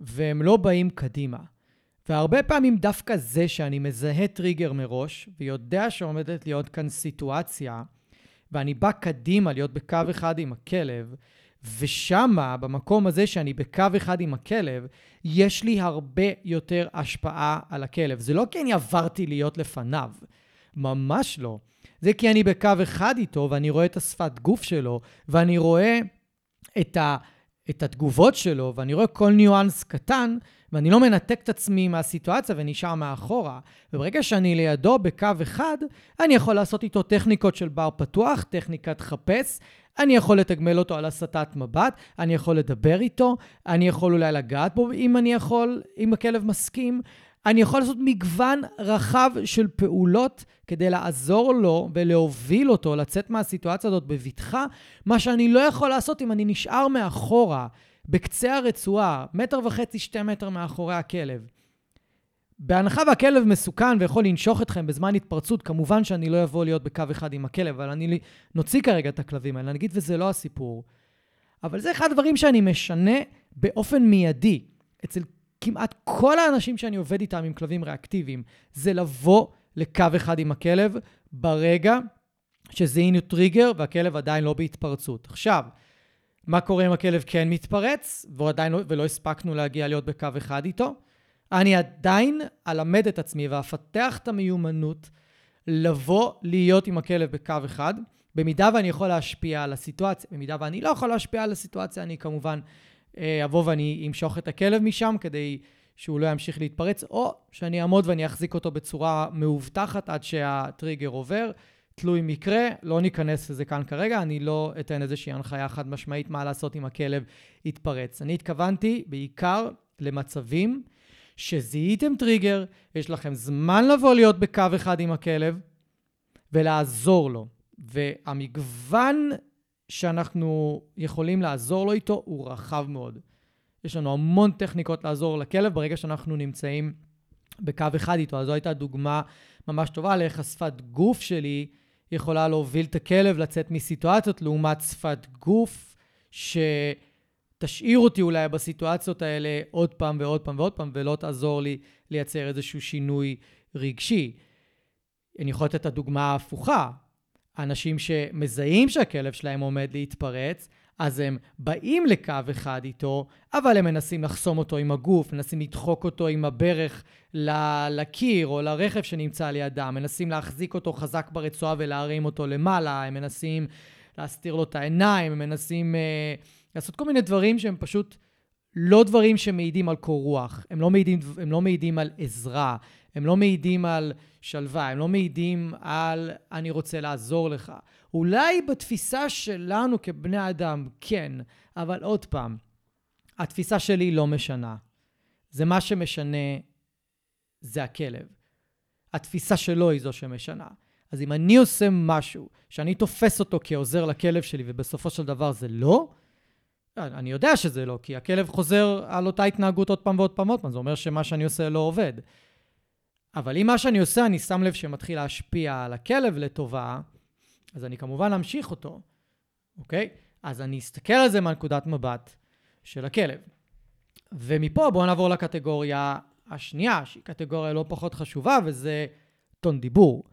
והם לא באים קדימה. והרבה פעמים דווקא זה שאני מזהה טריגר מראש, ויודע שעומדת להיות כאן סיטואציה, ואני בא קדימה להיות בקו אחד עם הכלב, ושמה, במקום הזה שאני בקו אחד עם הכלב, יש לי הרבה יותר השפעה על הכלב. זה לא כי אני עברתי להיות לפניו, ממש לא. זה כי אני בקו אחד איתו, ואני רואה את השפת גוף שלו, ואני רואה את, ה, את התגובות שלו, ואני רואה כל ניואנס קטן, ואני לא מנתק את עצמי מהסיטואציה ונשאר מאחורה. וברגע שאני לידו בקו אחד, אני יכול לעשות איתו טכניקות של בר פתוח, טכניקת חפש, אני יכול לתגמל אותו על הסטת מבט, אני יכול לדבר איתו, אני יכול אולי לגעת בו אם אני יכול, אם הכלב מסכים. אני יכול לעשות מגוון רחב של פעולות כדי לעזור לו ולהוביל אותו לצאת מהסיטואציה הזאת בבטחה, מה שאני לא יכול לעשות אם אני נשאר מאחורה, בקצה הרצועה, מטר וחצי, שתי מטר מאחורי הכלב. בהנחה והכלב מסוכן ויכול לנשוך אתכם בזמן התפרצות, כמובן שאני לא אבוא להיות בקו אחד עם הכלב, אבל אני נוציא כרגע את הכלבים האלה, נגיד וזה לא הסיפור. אבל זה אחד הדברים שאני משנה באופן מיידי אצל כמעט כל האנשים שאני עובד איתם עם כלבים ריאקטיביים, זה לבוא לקו אחד עם הכלב ברגע שזיהינו טריגר והכלב עדיין לא בהתפרצות. עכשיו, מה קורה אם הכלב כן מתפרץ ועדיין לא, ולא הספקנו להגיע להיות בקו אחד איתו? אני עדיין אלמד את עצמי ואפתח את המיומנות לבוא להיות עם הכלב בקו אחד, במידה ואני יכול להשפיע על הסיטואציה. במידה ואני לא יכול להשפיע על הסיטואציה, אני כמובן אה, אבוא ואני אמשוך את הכלב משם כדי שהוא לא ימשיך להתפרץ, או שאני אעמוד ואני אחזיק אותו בצורה מאובטחת עד שהטריגר עובר. תלוי מקרה, לא ניכנס לזה כאן כרגע, אני לא אתן איזושהי הנחיה חד משמעית מה לעשות אם הכלב יתפרץ. אני התכוונתי בעיקר למצבים שזיהיתם טריגר, יש לכם זמן לבוא להיות בקו אחד עם הכלב ולעזור לו. והמגוון שאנחנו יכולים לעזור לו איתו הוא רחב מאוד. יש לנו המון טכניקות לעזור לכלב ברגע שאנחנו נמצאים בקו אחד איתו. אז זו הייתה דוגמה ממש טובה לאיך השפת גוף שלי יכולה להוביל את הכלב לצאת מסיטואציות, לעומת שפת גוף שתשאיר אותי אולי בסיטואציות האלה עוד פעם ועוד פעם ועוד פעם, ולא תעזור לי לייצר איזשהו שינוי רגשי. אני יכול לתת את הדוגמה ההפוכה. אנשים שמזהים שהכלב שלהם עומד להתפרץ, אז הם באים לקו אחד איתו, אבל הם מנסים לחסום אותו עם הגוף, מנסים לדחוק אותו עם הברך לקיר או לרכב שנמצא לידם, מנסים להחזיק אותו חזק ברצועה ולהרים אותו למעלה, הם מנסים להסתיר לו את העיניים, הם מנסים אה, לעשות כל מיני דברים שהם פשוט לא דברים שמעידים על קור רוח, הם לא מעידים, הם לא מעידים על עזרה, הם לא מעידים על שלווה, הם לא מעידים על אני רוצה לעזור לך. אולי בתפיסה שלנו כבני אדם, כן, אבל עוד פעם, התפיסה שלי לא משנה. זה מה שמשנה, זה הכלב. התפיסה שלו היא זו שמשנה. אז אם אני עושה משהו שאני תופס אותו כעוזר לכלב שלי ובסופו של דבר זה לא, אני יודע שזה לא, כי הכלב חוזר על אותה התנהגות עוד פעם ועוד פעם ועוד פעם, זה אומר שמה שאני עושה לא עובד. אבל אם מה שאני עושה, אני שם לב שמתחיל להשפיע על הכלב לטובה, אז אני כמובן אמשיך אותו, אוקיי? אז אני אסתכל על זה מהנקודת מבט של הכלב. ומפה בואו נעבור לקטגוריה השנייה, שהיא קטגוריה לא פחות חשובה, וזה טון דיבור.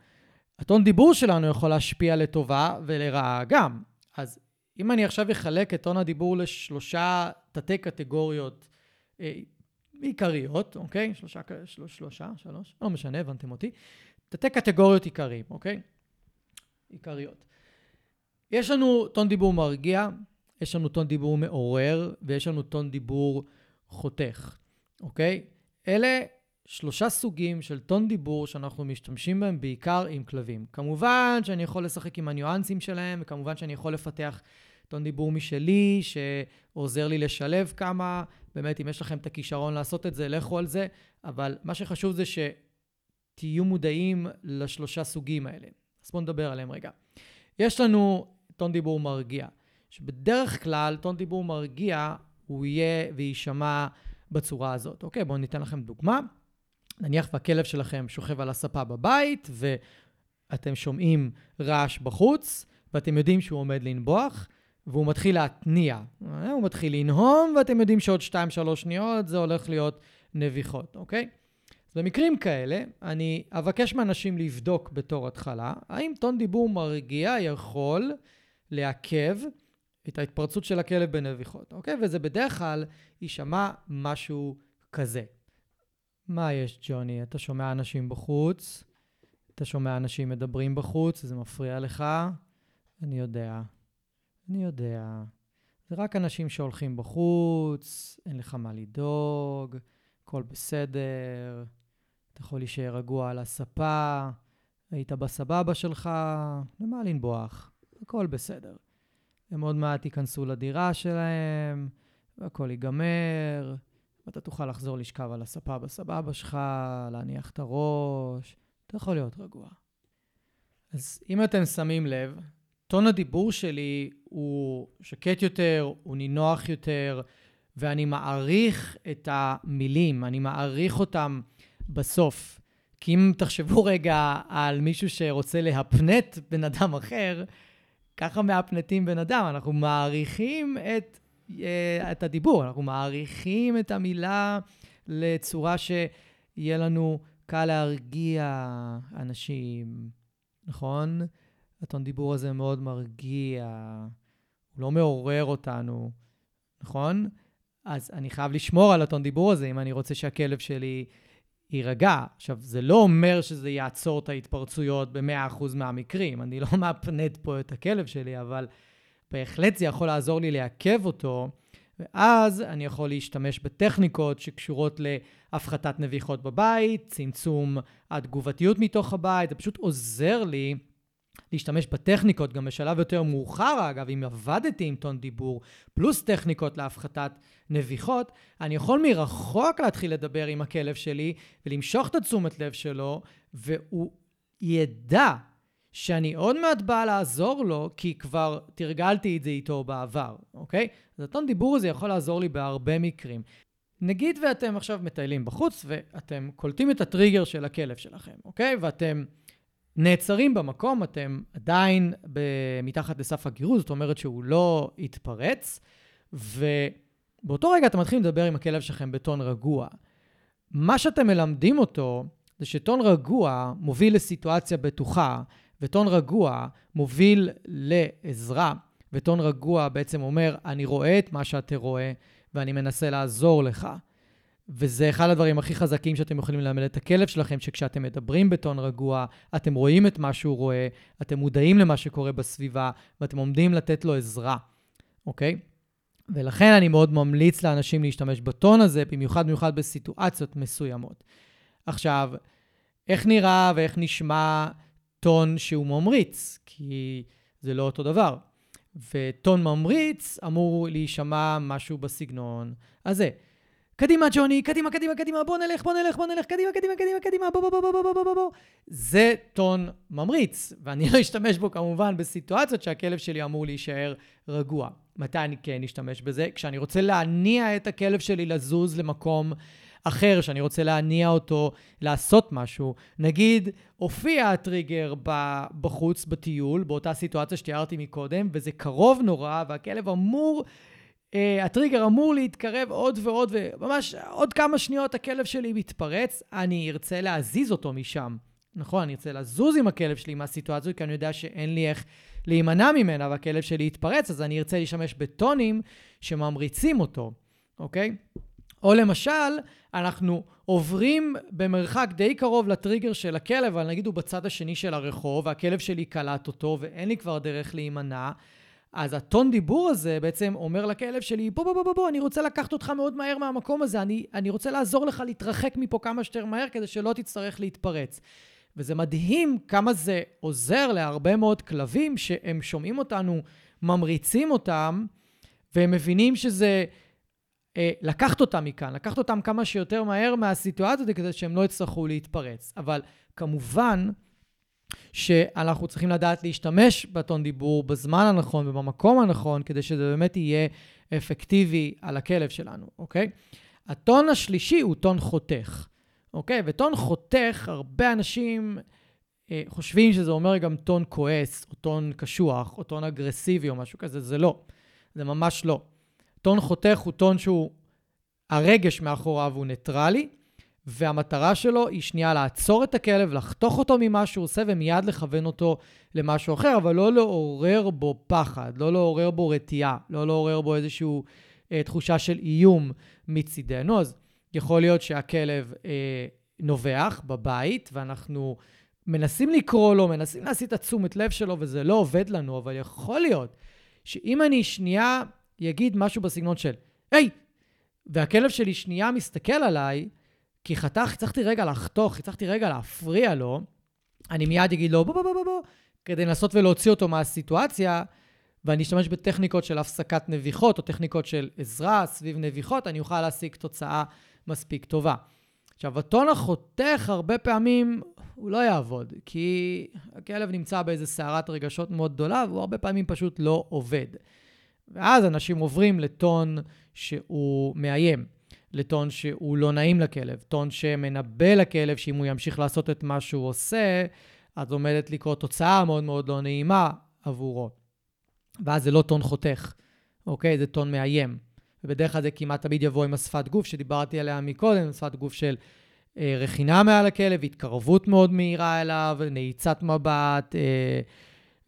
הטון דיבור שלנו יכול להשפיע לטובה ולרעה גם. אז אם אני עכשיו אחלק את טון הדיבור לשלושה תתי קטגוריות אה, עיקריות, אוקיי? שלושה, שלוש, שלושה, שלוש, לא משנה, הבנתם אותי. תתי קטגוריות עיקריים, אוקיי? עיקריות. יש לנו טון דיבור מרגיע, יש לנו טון דיבור מעורר, ויש לנו טון דיבור חותך, אוקיי? אלה שלושה סוגים של טון דיבור שאנחנו משתמשים בהם בעיקר עם כלבים. כמובן שאני יכול לשחק עם הניואנסים שלהם, וכמובן שאני יכול לפתח טון דיבור משלי, שעוזר לי לשלב כמה. באמת, אם יש לכם את הכישרון לעשות את זה, לכו על זה. אבל מה שחשוב זה שתהיו מודעים לשלושה סוגים האלה. אז בואו נדבר עליהם רגע. יש לנו טון דיבור מרגיע, שבדרך כלל טון דיבור מרגיע, הוא יהיה ויישמע בצורה הזאת. אוקיי, בואו ניתן לכם דוגמה. נניח והכלב שלכם שוכב על הספה בבית, ואתם שומעים רעש בחוץ, ואתם יודעים שהוא עומד לנבוח, והוא מתחיל להתניע. הוא מתחיל לנהום, ואתם יודעים שעוד 2-3 שניות זה הולך להיות נביחות, אוקיי? אז במקרים כאלה, אני אבקש מאנשים לבדוק בתור התחלה, האם טון דיבור מרגיע יכול לעכב את ההתפרצות של הכלב בנביחות, אוקיי? וזה בדרך כלל יישמע משהו כזה. מה יש, ג'וני? אתה שומע אנשים בחוץ? אתה שומע אנשים מדברים בחוץ? זה מפריע לך? אני יודע. אני יודע. זה רק אנשים שהולכים בחוץ, אין לך מה לדאוג, הכל בסדר, אתה יכול להישאר רגוע על הספה, היית בסבבה שלך, למה לנבוח? הכל בסדר. הם עוד מעט ייכנסו לדירה שלהם, והכל ייגמר, ואתה תוכל לחזור לשכב על הספה בסבבה שלך, להניח את הראש, אתה יכול להיות רגוע. אז אם אתם שמים לב, טון הדיבור שלי הוא שקט יותר, הוא נינוח יותר, ואני מעריך את המילים, אני מעריך אותם בסוף. כי אם תחשבו רגע על מישהו שרוצה להפנט בן אדם אחר, ככה מהפנטים בן אדם, אנחנו מעריכים את, אה, את הדיבור, אנחנו מעריכים את המילה לצורה שיהיה לנו קל להרגיע אנשים, נכון? הטון דיבור הזה מאוד מרגיע, הוא לא מעורר אותנו, נכון? אז אני חייב לשמור על הטון דיבור הזה אם אני רוצה שהכלב שלי יירגע. עכשיו, זה לא אומר שזה יעצור את ההתפרצויות ב-100% מהמקרים. אני לא מאפנט פה את הכלב שלי, אבל בהחלט זה יכול לעזור לי לעכב אותו, ואז אני יכול להשתמש בטכניקות שקשורות להפחתת נביחות בבית, צמצום התגובתיות מתוך הבית, זה פשוט עוזר לי להשתמש בטכניקות, גם בשלב יותר מאוחר, אגב, אם עבדתי עם טון דיבור, פלוס טכניקות להפחתת נביחות, אני יכול מרחוק להתחיל לדבר עם הכלב שלי ולמשוך את התשומת לב שלו, והוא ידע שאני עוד מעט בא לעזור לו, כי כבר תרגלתי את זה איתו בעבר, אוקיי? אז הטון דיבור הזה יכול לעזור לי בהרבה מקרים. נגיד ואתם עכשיו מטיילים בחוץ, ואתם קולטים את הטריגר של הכלב שלכם, אוקיי? ואתם... נעצרים במקום, אתם עדיין מתחת לסף הגירוז, זאת אומרת שהוא לא יתפרץ, ובאותו רגע אתם מתחילים לדבר עם הכלב שלכם בטון רגוע. מה שאתם מלמדים אותו זה שטון רגוע מוביל לסיטואציה בטוחה, וטון רגוע מוביל לעזרה, וטון רגוע בעצם אומר, אני רואה את מה שאתה רואה, ואני מנסה לעזור לך. וזה אחד הדברים הכי חזקים שאתם יכולים ללמד את הכלב שלכם, שכשאתם מדברים בטון רגוע, אתם רואים את מה שהוא רואה, אתם מודעים למה שקורה בסביבה, ואתם עומדים לתת לו עזרה, אוקיי? ולכן אני מאוד ממליץ לאנשים להשתמש בטון הזה, במיוחד במיוחד בסיטואציות מסוימות. עכשיו, איך נראה ואיך נשמע טון שהוא ממריץ? כי זה לא אותו דבר. וטון ממריץ אמור להישמע משהו בסגנון הזה. קדימה, ג'וני, קדימה, קדימה, קדימה, בוא נלך, בוא נלך, בוא נלך, קדימה, קדימה, קדימה, קדימה, בוא, בוא, בוא, בוא, בוא, בוא, בוא. זה טון ממריץ, ואני לא אשתמש בו כמובן בסיטואציות שהכלב שלי אמור להישאר רגוע. מתי אני כן אשתמש בזה? כשאני רוצה להניע את הכלב שלי לזוז למקום אחר, שאני רוצה להניע אותו לעשות משהו. נגיד, הופיע הטריגר בחוץ, בטיול, באותה סיטואציה שתיארתי מקודם, וזה קרוב נורא, והכלב אמור... Uh, הטריגר אמור להתקרב עוד ועוד, וממש עוד כמה שניות הכלב שלי מתפרץ, אני ארצה להזיז אותו משם. נכון, אני ארצה לזוז עם הכלב שלי מהסיטואציה, כי אני יודע שאין לי איך להימנע ממנה, והכלב שלי יתפרץ, אז אני ארצה להשתמש בטונים שממריצים אותו, אוקיי? או למשל, אנחנו עוברים במרחק די קרוב לטריגר של הכלב, אבל נגיד הוא בצד השני של הרחוב, והכלב שלי קלט אותו, ואין לי כבר דרך להימנע. אז הטון דיבור הזה בעצם אומר לכלב שלי, בוא, בוא, בוא, בוא, בוא, אני רוצה לקחת אותך מאוד מהר מהמקום הזה, אני, אני רוצה לעזור לך להתרחק מפה כמה שיותר מהר כדי שלא תצטרך להתפרץ. וזה מדהים כמה זה עוזר להרבה מאוד כלבים שהם שומעים אותנו, ממריצים אותם, והם מבינים שזה אה, לקחת אותם מכאן, לקחת אותם כמה שיותר מהר מהסיטואציה כדי שהם לא יצטרכו להתפרץ. אבל כמובן, שאנחנו צריכים לדעת להשתמש בטון דיבור בזמן הנכון ובמקום הנכון, כדי שזה באמת יהיה אפקטיבי על הכלב שלנו, אוקיי? הטון השלישי הוא טון חותך, אוקיי? וטון חותך, הרבה אנשים אה, חושבים שזה אומר גם טון כועס, או טון קשוח, או טון אגרסיבי או משהו כזה, זה לא. זה ממש לא. טון חותך הוא טון שהוא, הרגש מאחוריו הוא ניטרלי, והמטרה שלו היא שנייה לעצור את הכלב, לחתוך אותו ממה שהוא עושה ומיד לכוון אותו למשהו אחר, אבל לא לעורר בו פחד, לא לעורר בו רתיעה, לא לעורר בו איזושהי אה, תחושה של איום מצידנו. אז יכול להיות שהכלב אה, נובח בבית, ואנחנו מנסים לקרוא לו, מנסים להסיט את התשומת לב שלו, וזה לא עובד לנו, אבל יכול להיות שאם אני שנייה אגיד משהו בסגנון של, היי! והכלב שלי שנייה מסתכל עליי, כי חתך, הצלחתי רגע לחתוך, הצלחתי רגע להפריע לו, אני מיד אגיד לו, בוא, בוא, בוא, בוא, בוא, כדי לנסות ולהוציא אותו מהסיטואציה, ואני אשתמש בטכניקות של הפסקת נביחות, או טכניקות של עזרה סביב נביחות, אני אוכל להשיג תוצאה מספיק טובה. עכשיו, הטון החותך הרבה פעמים הוא לא יעבוד, כי הכלב נמצא באיזו סערת רגשות מאוד גדולה, והוא הרבה פעמים פשוט לא עובד. ואז אנשים עוברים לטון שהוא מאיים. לטון שהוא לא נעים לכלב, טון שמנבא לכלב שאם הוא ימשיך לעשות את מה שהוא עושה, אז עומדת לקרות תוצאה מאוד מאוד לא נעימה עבורו. ואז זה לא טון חותך, אוקיי? זה טון מאיים. ובדרך כלל זה כמעט תמיד יבוא עם השפת גוף שדיברתי עליה מקודם, שפת גוף של אה, רכינה מעל הכלב, התקרבות מאוד מהירה אליו, נעיצת מבט, אה,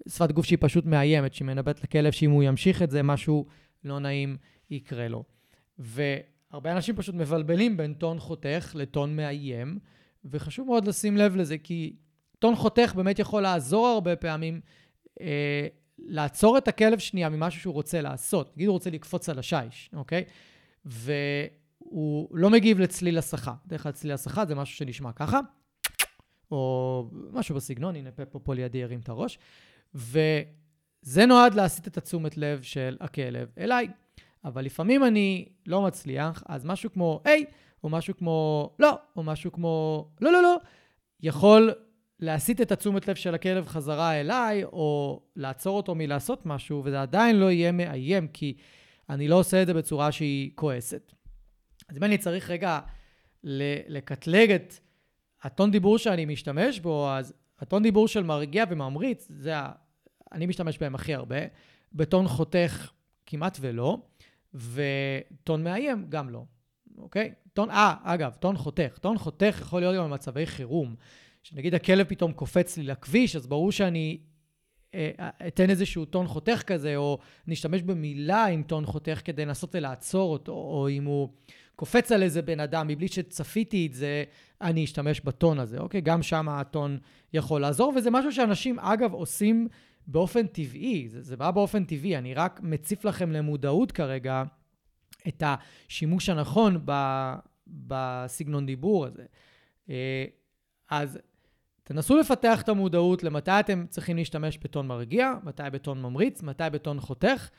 שפת גוף שהיא פשוט מאיימת, שהיא מנבאת לכלב שאם הוא ימשיך את זה, משהו לא נעים יקרה לו. ו... הרבה אנשים פשוט מבלבלים בין טון חותך לטון מאיים, וחשוב מאוד לשים לב לזה, כי טון חותך באמת יכול לעזור הרבה פעמים אה, לעצור את הכלב שנייה ממשהו שהוא רוצה לעשות. נגיד הוא רוצה לקפוץ על השיש, אוקיי? והוא לא מגיב לצליל הסחה. דרך כלל צליל הסחה זה משהו שנשמע ככה, או משהו בסגנון, הנה פפו פה לידי ירים את הראש, וזה נועד להסיט את התשומת לב של הכלב אליי. אבל לפעמים אני לא מצליח, אז משהו כמו היי, או משהו כמו לא, או משהו כמו לא, לא, לא, יכול להסיט את התשומת לב של הכלב חזרה אליי, או לעצור אותו מלעשות משהו, וזה עדיין לא יהיה מאיים, כי אני לא עושה את זה בצורה שהיא כועסת. אז אם אני צריך רגע לקטלג את הטון דיבור שאני משתמש בו, אז הטון דיבור של מרגיע וממריץ, זה ה... אני משתמש בהם הכי הרבה. בטון חותך כמעט ולא. וטון מאיים, גם לא, אוקיי? טון, אה, אגב, טון חותך. טון חותך יכול להיות גם במצבי חירום. שנגיד הכלב פתאום קופץ לי לכביש, אז ברור שאני אה, אתן איזשהו טון חותך כזה, או נשתמש במילה עם טון חותך כדי לנסות ולעצור אותו, או אם הוא קופץ על איזה בן אדם מבלי שצפיתי את זה, אני אשתמש בטון הזה, אוקיי? גם שם הטון יכול לעזור, וזה משהו שאנשים, אגב, עושים באופן טבעי, זה, זה בא באופן טבעי, אני רק מציף לכם למודעות כרגע את השימוש הנכון ב, בסגנון דיבור הזה. אה, אז תנסו לפתח את המודעות למתי אתם צריכים להשתמש בטון מרגיע, מתי בטון ממריץ, מתי בטון חותך,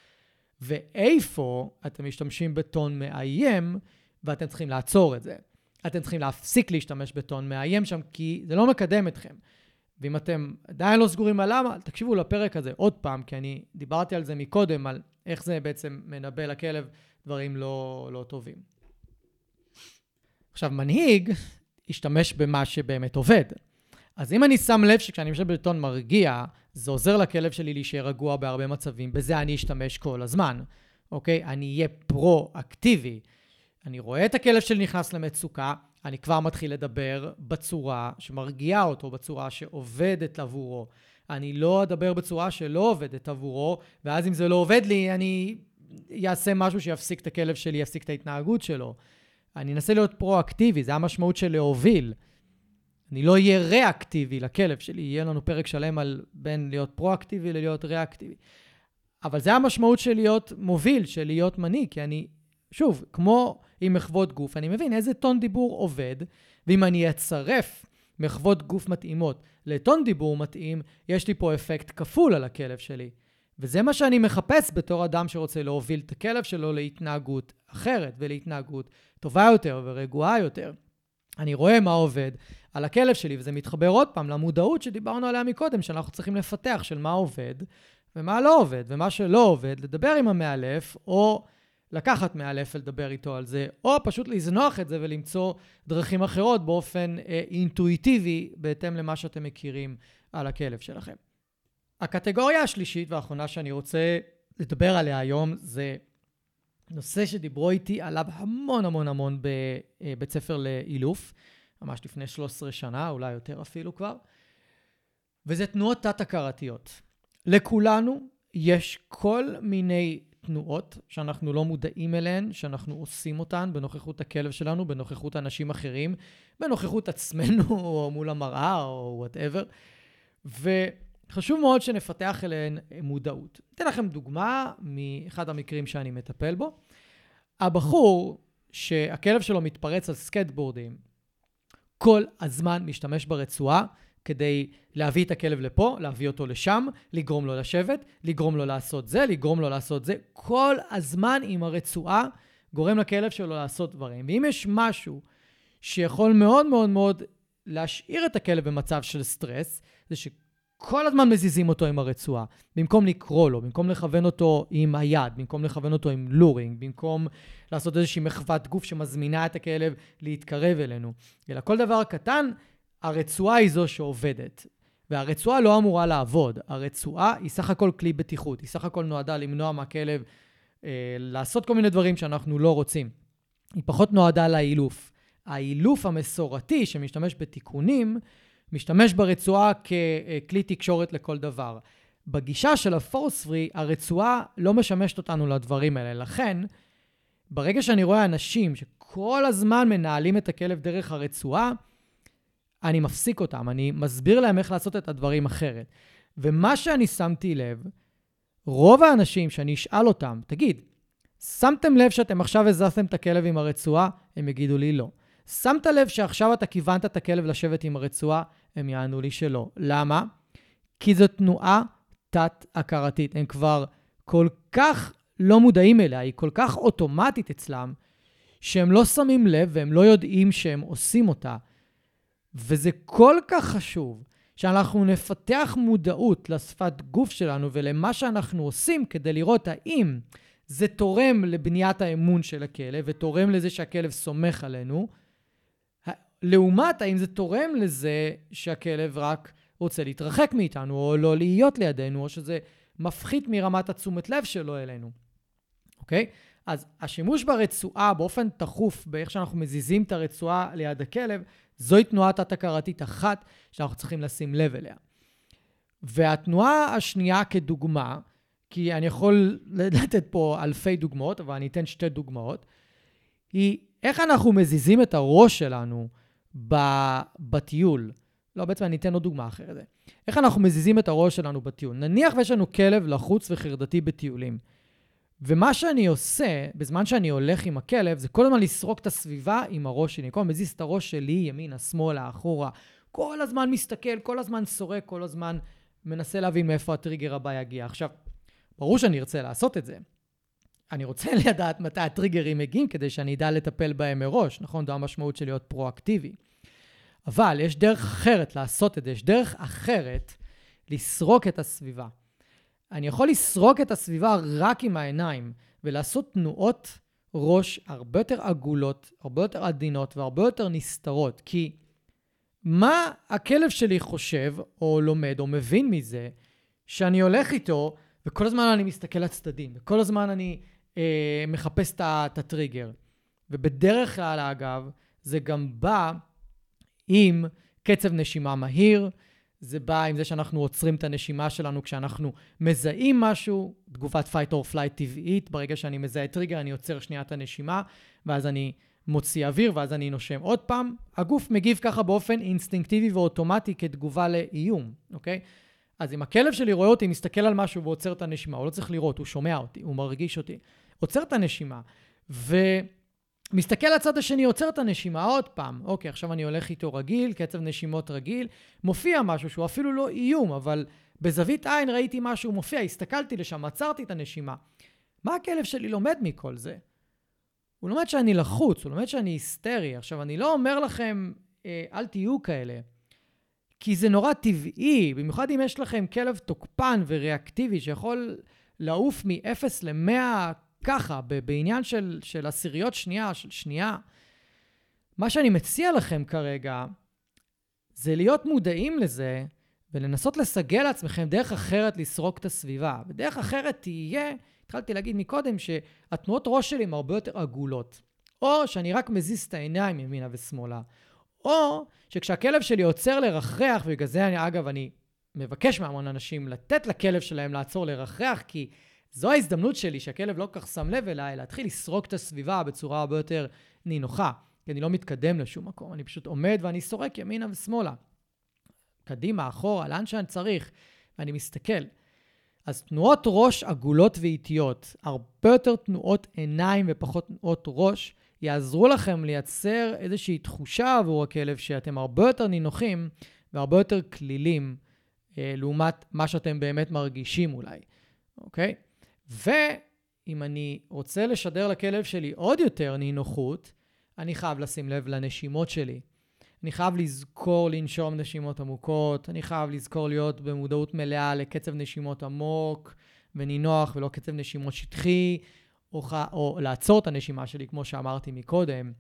ואיפה אתם משתמשים בטון מאיים, ואתם צריכים לעצור את זה. אתם צריכים להפסיק להשתמש בטון מאיים שם, כי זה לא מקדם אתכם. ואם אתם עדיין לא סגורים על למה, תקשיבו לפרק הזה עוד פעם, כי אני דיברתי על זה מקודם, על איך זה בעצם מנבא לכלב דברים לא, לא טובים. עכשיו, מנהיג ישתמש במה שבאמת עובד. אז אם אני שם לב שכשאני משתמש בטון מרגיע, זה עוזר לכלב שלי להישאר רגוע בהרבה מצבים, בזה אני אשתמש כל הזמן, אוקיי? אני אהיה פרו-אקטיבי. אני רואה את הכלב שלי נכנס למצוקה, אני כבר מתחיל לדבר בצורה שמרגיעה אותו, בצורה שעובדת עבורו. אני לא אדבר בצורה שלא עובדת עבורו, ואז אם זה לא עובד לי, אני אעשה משהו שיפסיק את הכלב שלי, יפסיק את ההתנהגות שלו. אני אנסה להיות פרו-אקטיבי, זה המשמעות של להוביל. אני לא אהיה ריאקטיבי לכלב שלי, יהיה לנו פרק שלם על בין להיות פרו-אקטיבי ללהיות ריאקטיבי. אבל זה המשמעות של להיות מוביל, של להיות מנהיג, כי אני, שוב, כמו עם מחוות גוף, אני מבין איזה טון דיבור עובד, ואם אני אצרף מחוות גוף מתאימות לטון דיבור מתאים, יש לי פה אפקט כפול על הכלב שלי. וזה מה שאני מחפש בתור אדם שרוצה להוביל את הכלב שלו להתנהגות אחרת ולהתנהגות טובה יותר ורגועה יותר. אני רואה מה עובד על הכלב שלי, וזה מתחבר עוד פעם למודעות שדיברנו עליה מקודם, שאנחנו צריכים לפתח של מה עובד ומה לא עובד, ומה שלא עובד, לדבר עם המאלף, או לקחת מאלף ולדבר איתו על זה, או פשוט לזנוח את זה ולמצוא דרכים אחרות באופן אה, אינטואיטיבי, בהתאם למה שאתם מכירים על הכלב שלכם. הקטגוריה השלישית והאחרונה שאני רוצה לדבר עליה היום זה נושא שדיברו איתי עליו המון המון המון בבית ספר לאילוף, ממש לפני 13 שנה, אולי יותר אפילו כבר, וזה תנועות תת-הכרתיות. לכולנו יש כל מיני תנועות שאנחנו לא מודעים אליהן, שאנחנו עושים אותן בנוכחות הכלב שלנו, בנוכחות אנשים אחרים, בנוכחות עצמנו, או מול המראה, או whatever. וחשוב מאוד שנפתח אליהן מודעות. אתן לכם דוגמה מאחד המקרים שאני מטפל בו. הבחור שהכלב שלו מתפרץ על סקייטבורדים, כל הזמן משתמש ברצועה כדי להביא את הכלב לפה, להביא אותו לשם, לגרום לו לשבת, לגרום לו לעשות זה, לגרום לו לעשות זה. כל הזמן עם הרצועה גורם לכלב שלו לעשות דברים. ואם יש משהו שיכול מאוד מאוד מאוד להשאיר את הכלב במצב של סטרס, זה שכל הזמן מזיזים אותו עם הרצועה. במקום לקרוא לו, במקום לכוון אותו עם היד, במקום לכוון אותו עם לורינג, במקום לעשות איזושהי מחוות גוף שמזמינה את הכלב להתקרב אלינו. אלא כל דבר קטן הרצועה היא זו שעובדת. והרצועה לא אמורה לעבוד. הרצועה היא סך הכל כלי בטיחות. היא סך הכל נועדה למנוע מהכלב אה, לעשות כל מיני דברים שאנחנו לא רוצים. היא פחות נועדה לאילוף. האילוף המסורתי שמשתמש בתיקונים, משתמש ברצועה ככלי תקשורת לכל דבר. בגישה של הפורס פרי, הרצועה לא משמשת אותנו לדברים האלה. לכן, ברגע שאני רואה אנשים שכל הזמן מנהלים את הכלב דרך הרצועה, אני מפסיק אותם, אני מסביר להם איך לעשות את הדברים אחרת. ומה שאני שמתי לב, רוב האנשים שאני אשאל אותם, תגיד, שמתם לב שאתם עכשיו הזזתם את הכלב עם הרצועה? הם יגידו לי לא. שמת לב שעכשיו אתה כיוונת את הכלב לשבת עם הרצועה? הם יענו לי שלא. למה? כי זו תנועה תת-הכרתית. הם כבר כל כך לא מודעים אליה, היא כל כך אוטומטית אצלם, שהם לא שמים לב והם לא יודעים שהם עושים אותה. וזה כל כך חשוב שאנחנו נפתח מודעות לשפת גוף שלנו ולמה שאנחנו עושים כדי לראות האם זה תורם לבניית האמון של הכלב ותורם לזה שהכלב סומך עלינו, לעומת האם זה תורם לזה שהכלב רק רוצה להתרחק מאיתנו או לא להיות לידינו או שזה מפחית מרמת התשומת לב שלו אלינו, אוקיי? אז השימוש ברצועה באופן תכוף, באיך שאנחנו מזיזים את הרצועה ליד הכלב, זוהי תנועה תת-הכרתית אחת שאנחנו צריכים לשים לב אליה. והתנועה השנייה כדוגמה, כי אני יכול לתת פה אלפי דוגמאות, אבל אני אתן שתי דוגמאות, היא איך אנחנו מזיזים את הראש שלנו בטיול. לא, בעצם אני אתן עוד דוגמה אחרת. איך אנחנו מזיזים את הראש שלנו בטיול? נניח ויש לנו כלב לחוץ וחרדתי בטיולים. ומה שאני עושה, בזמן שאני הולך עם הכלב, זה כל הזמן לסרוק את הסביבה עם הראש שלי. כל הזמן מזיז את הראש שלי ימינה, שמאלה, אחורה. כל הזמן מסתכל, כל הזמן סורק, כל הזמן מנסה להבין מאיפה הטריגר הבא יגיע. עכשיו, ברור שאני ארצה לעשות את זה. אני רוצה לדעת מתי הטריגרים מגיעים כדי שאני אדע לטפל בהם מראש, נכון? זו המשמעות של להיות פרואקטיבי. אבל יש דרך אחרת לעשות את זה, יש דרך אחרת לסרוק את הסביבה. אני יכול לסרוק את הסביבה רק עם העיניים ולעשות תנועות ראש הרבה יותר עגולות, הרבה יותר עדינות והרבה יותר נסתרות. כי מה הכלב שלי חושב או לומד או מבין מזה שאני הולך איתו וכל הזמן אני מסתכל לצדדים, וכל הזמן אני אה, מחפש את הטריגר. ובדרך כלל, אגב, זה גם בא עם קצב נשימה מהיר, זה בא עם זה שאנחנו עוצרים את הנשימה שלנו כשאנחנו מזהים משהו, תגובת fight or flight טבעית, ברגע שאני מזהה טריגר אני עוצר שנייה את הנשימה, ואז אני מוציא אוויר, ואז אני נושם עוד פעם. הגוף מגיב ככה באופן אינסטינקטיבי ואוטומטי כתגובה לאיום, אוקיי? אז אם הכלב שלי רואה אותי, מסתכל על משהו ועוצר את הנשימה, הוא לא צריך לראות, הוא שומע אותי, הוא מרגיש אותי. עוצר את הנשימה, ו... מסתכל לצד השני, עוצר את הנשימה עוד פעם. אוקיי, עכשיו אני הולך איתו רגיל, קצב נשימות רגיל. מופיע משהו שהוא אפילו לא איום, אבל בזווית עין ראיתי משהו מופיע, הסתכלתי לשם, עצרתי את הנשימה. מה הכלב שלי לומד מכל זה? הוא לומד שאני לחוץ, הוא לומד שאני היסטרי. עכשיו, אני לא אומר לכם, אה, אל תהיו כאלה, כי זה נורא טבעי, במיוחד אם יש לכם כלב תוקפן וריאקטיבי שיכול לעוף מ-0 ל-100 ככה, בעניין של, של עשיריות שנייה, של שנייה. מה שאני מציע לכם כרגע, זה להיות מודעים לזה ולנסות לסגל לעצמכם דרך אחרת לסרוק את הסביבה. ודרך אחרת תהיה, התחלתי להגיד מקודם, שהתנועות ראש שלי הן הרבה יותר עגולות. או שאני רק מזיז את העיניים ימינה ושמאלה. או שכשהכלב שלי עוצר לרחרח, ובגלל זה אני, אגב, אני מבקש מהמון אנשים לתת לכלב שלהם לעצור לרחרח, כי זו ההזדמנות שלי, שהכלב לא כל כך שם לב אליי, להתחיל לסרוק את הסביבה בצורה הרבה יותר נינוחה. כי אני לא מתקדם לשום מקום, אני פשוט עומד ואני סורק ימינה ושמאלה. קדימה, אחורה, לאן שאני צריך, ואני מסתכל. אז תנועות ראש עגולות ואיטיות, הרבה יותר תנועות עיניים ופחות תנועות ראש, יעזרו לכם לייצר איזושהי תחושה עבור הכלב שאתם הרבה יותר נינוחים והרבה יותר כלילים אה, לעומת מה שאתם באמת מרגישים אולי, אוקיי? ואם אני רוצה לשדר לכלב שלי עוד יותר נינוחות, אני חייב לשים לב לנשימות שלי. אני חייב לזכור לנשום נשימות עמוקות, אני חייב לזכור להיות במודעות מלאה לקצב נשימות עמוק ונינוח ולא קצב נשימות שטחי, או, ח... או לעצור את הנשימה שלי, כמו שאמרתי מקודם,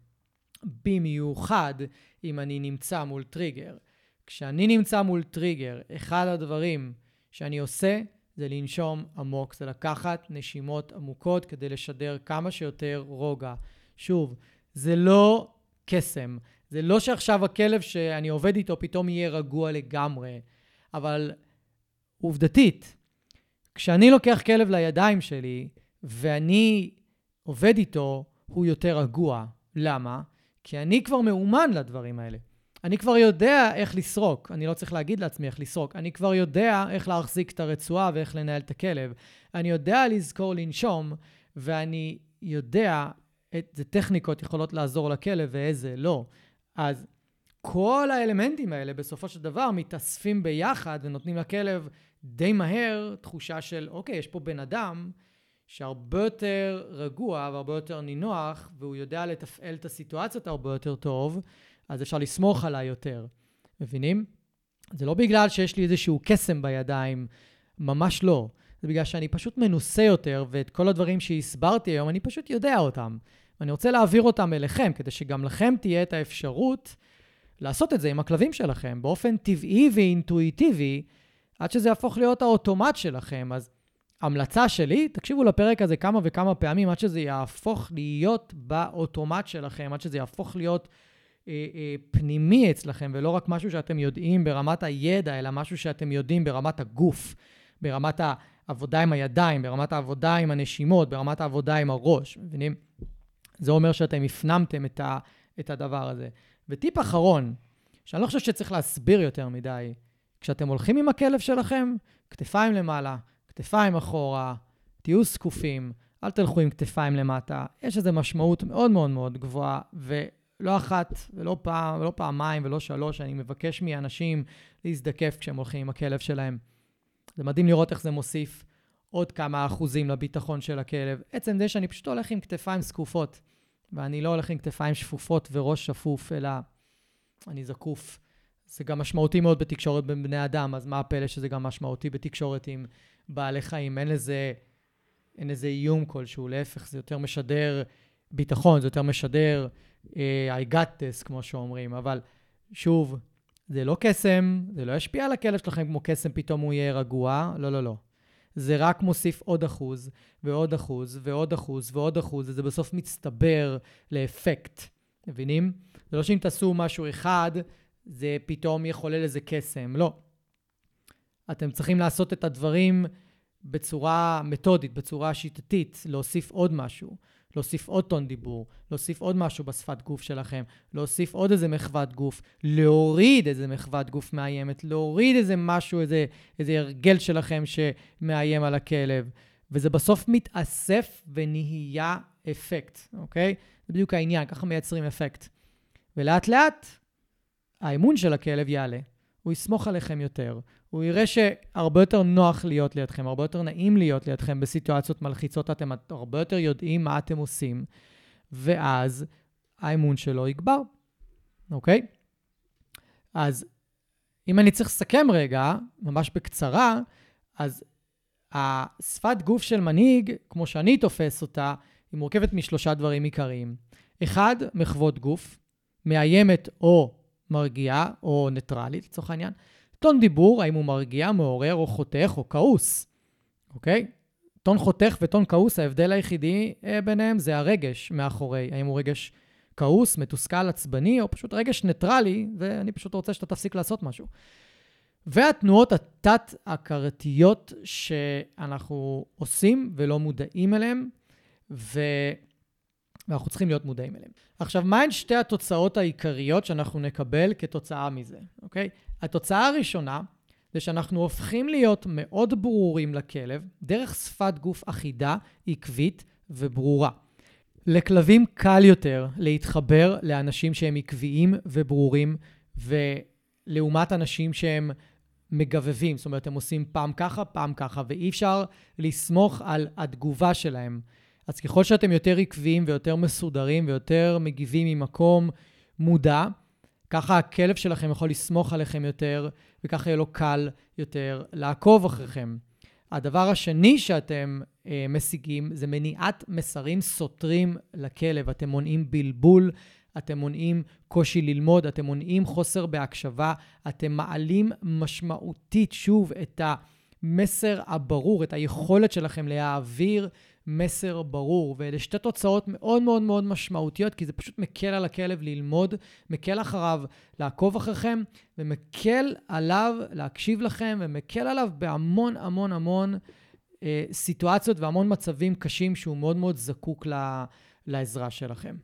במיוחד אם אני נמצא מול טריגר. כשאני נמצא מול טריגר, אחד הדברים שאני עושה זה לנשום עמוק, זה לקחת נשימות עמוקות כדי לשדר כמה שיותר רוגע. שוב, זה לא קסם. זה לא שעכשיו הכלב שאני עובד איתו פתאום יהיה רגוע לגמרי, אבל עובדתית, כשאני לוקח כלב לידיים שלי ואני עובד איתו, הוא יותר רגוע. למה? כי אני כבר מאומן לדברים האלה. אני כבר יודע איך לסרוק, אני לא צריך להגיד לעצמי איך לסרוק, אני כבר יודע איך להחזיק את הרצועה ואיך לנהל את הכלב. אני יודע לזכור לנשום, ואני יודע איזה טכניקות יכולות לעזור לכלב ואיזה לא. אז כל האלמנטים האלה בסופו של דבר מתאספים ביחד ונותנים לכלב די מהר תחושה של, אוקיי, יש פה בן אדם שהרבה יותר רגוע והרבה יותר נינוח, והוא יודע לתפעל את הסיטואציות הרבה יותר טוב, אז אפשר לסמוך עליי יותר. מבינים? זה לא בגלל שיש לי איזשהו קסם בידיים, ממש לא. זה בגלל שאני פשוט מנוסה יותר, ואת כל הדברים שהסברתי היום, אני פשוט יודע אותם. ואני רוצה להעביר אותם אליכם, כדי שגם לכם תהיה את האפשרות לעשות את זה עם הכלבים שלכם, באופן טבעי ואינטואיטיבי, עד שזה יהפוך להיות האוטומט שלכם. אז המלצה שלי, תקשיבו לפרק הזה כמה וכמה פעמים, עד שזה יהפוך להיות באוטומט שלכם, עד שזה יהפוך להיות פנימי אצלכם, ולא רק משהו שאתם יודעים ברמת הידע, אלא משהו שאתם יודעים ברמת הגוף, ברמת העבודה עם הידיים, ברמת העבודה עם הנשימות, ברמת העבודה עם הראש, מבינים? זה אומר שאתם הפנמתם את, ה, את הדבר הזה. וטיפ אחרון, שאני לא חושב שצריך להסביר יותר מדי, כשאתם הולכים עם הכלב שלכם, כתפיים למעלה, כתפיים אחורה, תהיו זקופים, אל תלכו עם כתפיים למטה. יש לזה משמעות מאוד מאוד מאוד גבוהה, ולא אחת, ולא פעם, ולא פעמיים, ולא שלוש, אני מבקש מאנשים להזדקף כשהם הולכים עם הכלב שלהם. זה מדהים לראות איך זה מוסיף עוד כמה אחוזים לביטחון של הכלב. עצם זה שאני פשוט הולך עם כתפיים זקופות, ואני לא הולך עם כתפיים שפופות וראש שפוף, אלא אני זקוף. זה גם משמעותי מאוד בתקשורת בין בני אדם, אז מה הפלא שזה גם משמעותי בתקשורת עם בעלי חיים? אין לזה, אין לזה איום כלשהו, להפך, זה יותר משדר ביטחון, זה יותר משדר I got this, כמו שאומרים, אבל שוב, זה לא קסם, זה לא ישפיע על הכלב שלכם כמו קסם, פתאום הוא יהיה רגוע, לא, לא, לא. זה רק מוסיף עוד אחוז, ועוד אחוז, ועוד אחוז, ועוד אחוז, וזה בסוף מצטבר לאפקט. מבינים? זה לא שאם תעשו משהו אחד, זה פתאום יחולל איזה קסם. לא. אתם צריכים לעשות את הדברים בצורה מתודית, בצורה שיטתית, להוסיף עוד משהו. להוסיף עוד טון דיבור, להוסיף עוד משהו בשפת גוף שלכם, להוסיף עוד איזה מחוות גוף, להוריד איזה מחוות גוף מאיימת, להוריד איזה משהו, איזה, איזה הרגל שלכם שמאיים על הכלב. וזה בסוף מתאסף ונהיה אפקט, אוקיי? זה בדיוק העניין, ככה מייצרים אפקט. ולאט לאט האמון של הכלב יעלה, הוא יסמוך עליכם יותר, הוא יראה שהרבה יותר נוח להיות לידכם, הרבה יותר נעים להיות לידכם בסיטואציות מלחיצות, אתם הרבה יותר יודעים מה אתם עושים, ואז האמון שלו יגבר, אוקיי? אז אם אני צריך לסכם רגע, ממש בקצרה, אז השפת גוף של מנהיג, כמו שאני תופס אותה, היא מורכבת משלושה דברים עיקריים. אחד, מחוות גוף, מאיימת או מרגיעה או ניטרלית לצורך העניין. טון דיבור, האם הוא מרגיע, מעורר או חותך או כעוס, אוקיי? טון חותך וטון כעוס, ההבדל היחידי אה, ביניהם זה הרגש מאחורי. האם הוא רגש כעוס, מתוסכל, עצבני, או פשוט רגש ניטרלי, ואני פשוט רוצה שאתה תפסיק לעשות משהו. והתנועות התת-הכרתיות שאנחנו עושים ולא מודעים אליהן, ו... ואנחנו צריכים להיות מודעים אליהן. עכשיו, מהן שתי התוצאות העיקריות שאנחנו נקבל כתוצאה מזה, אוקיי? התוצאה הראשונה זה שאנחנו הופכים להיות מאוד ברורים לכלב דרך שפת גוף אחידה, עקבית וברורה. לכלבים קל יותר להתחבר לאנשים שהם עקביים וברורים, ולעומת אנשים שהם מגבבים, זאת אומרת, הם עושים פעם ככה, פעם ככה, ואי אפשר לסמוך על התגובה שלהם. אז ככל שאתם יותר עקביים ויותר מסודרים ויותר מגיבים ממקום מודע, ככה הכלב שלכם יכול לסמוך עליכם יותר, וככה יהיה לו קל יותר לעקוב אחריכם. הדבר השני שאתם אה, משיגים זה מניעת מסרים סותרים לכלב. אתם מונעים בלבול, אתם מונעים קושי ללמוד, אתם מונעים חוסר בהקשבה, אתם מעלים משמעותית, שוב, את המסר הברור, את היכולת שלכם להעביר מסר ברור. ואלה שתי תוצאות מאוד מאוד מאוד משמעותיות, כי זה פשוט מקל על הכלב ללמוד, מקל אחריו לעקוב אחריכם, ומקל עליו להקשיב לכם, ומקל עליו בהמון המון המון אה, סיטואציות והמון מצבים קשים שהוא מאוד מאוד זקוק לה, לעזרה שלכם.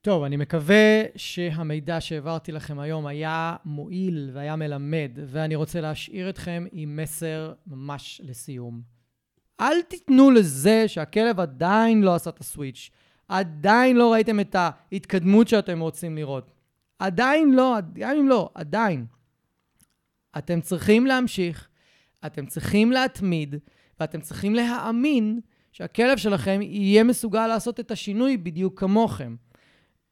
טוב, אני מקווה שהמידע שהעברתי לכם היום היה מועיל והיה מלמד, ואני רוצה להשאיר אתכם עם מסר ממש לסיום. אל תיתנו לזה שהכלב עדיין לא עשה את הסוויץ', עדיין לא ראיתם את ההתקדמות שאתם רוצים לראות. עדיין לא, גם אם לא, עדיין. אתם צריכים להמשיך, אתם צריכים להתמיד, ואתם צריכים להאמין שהכלב שלכם יהיה מסוגל לעשות את השינוי בדיוק כמוכם.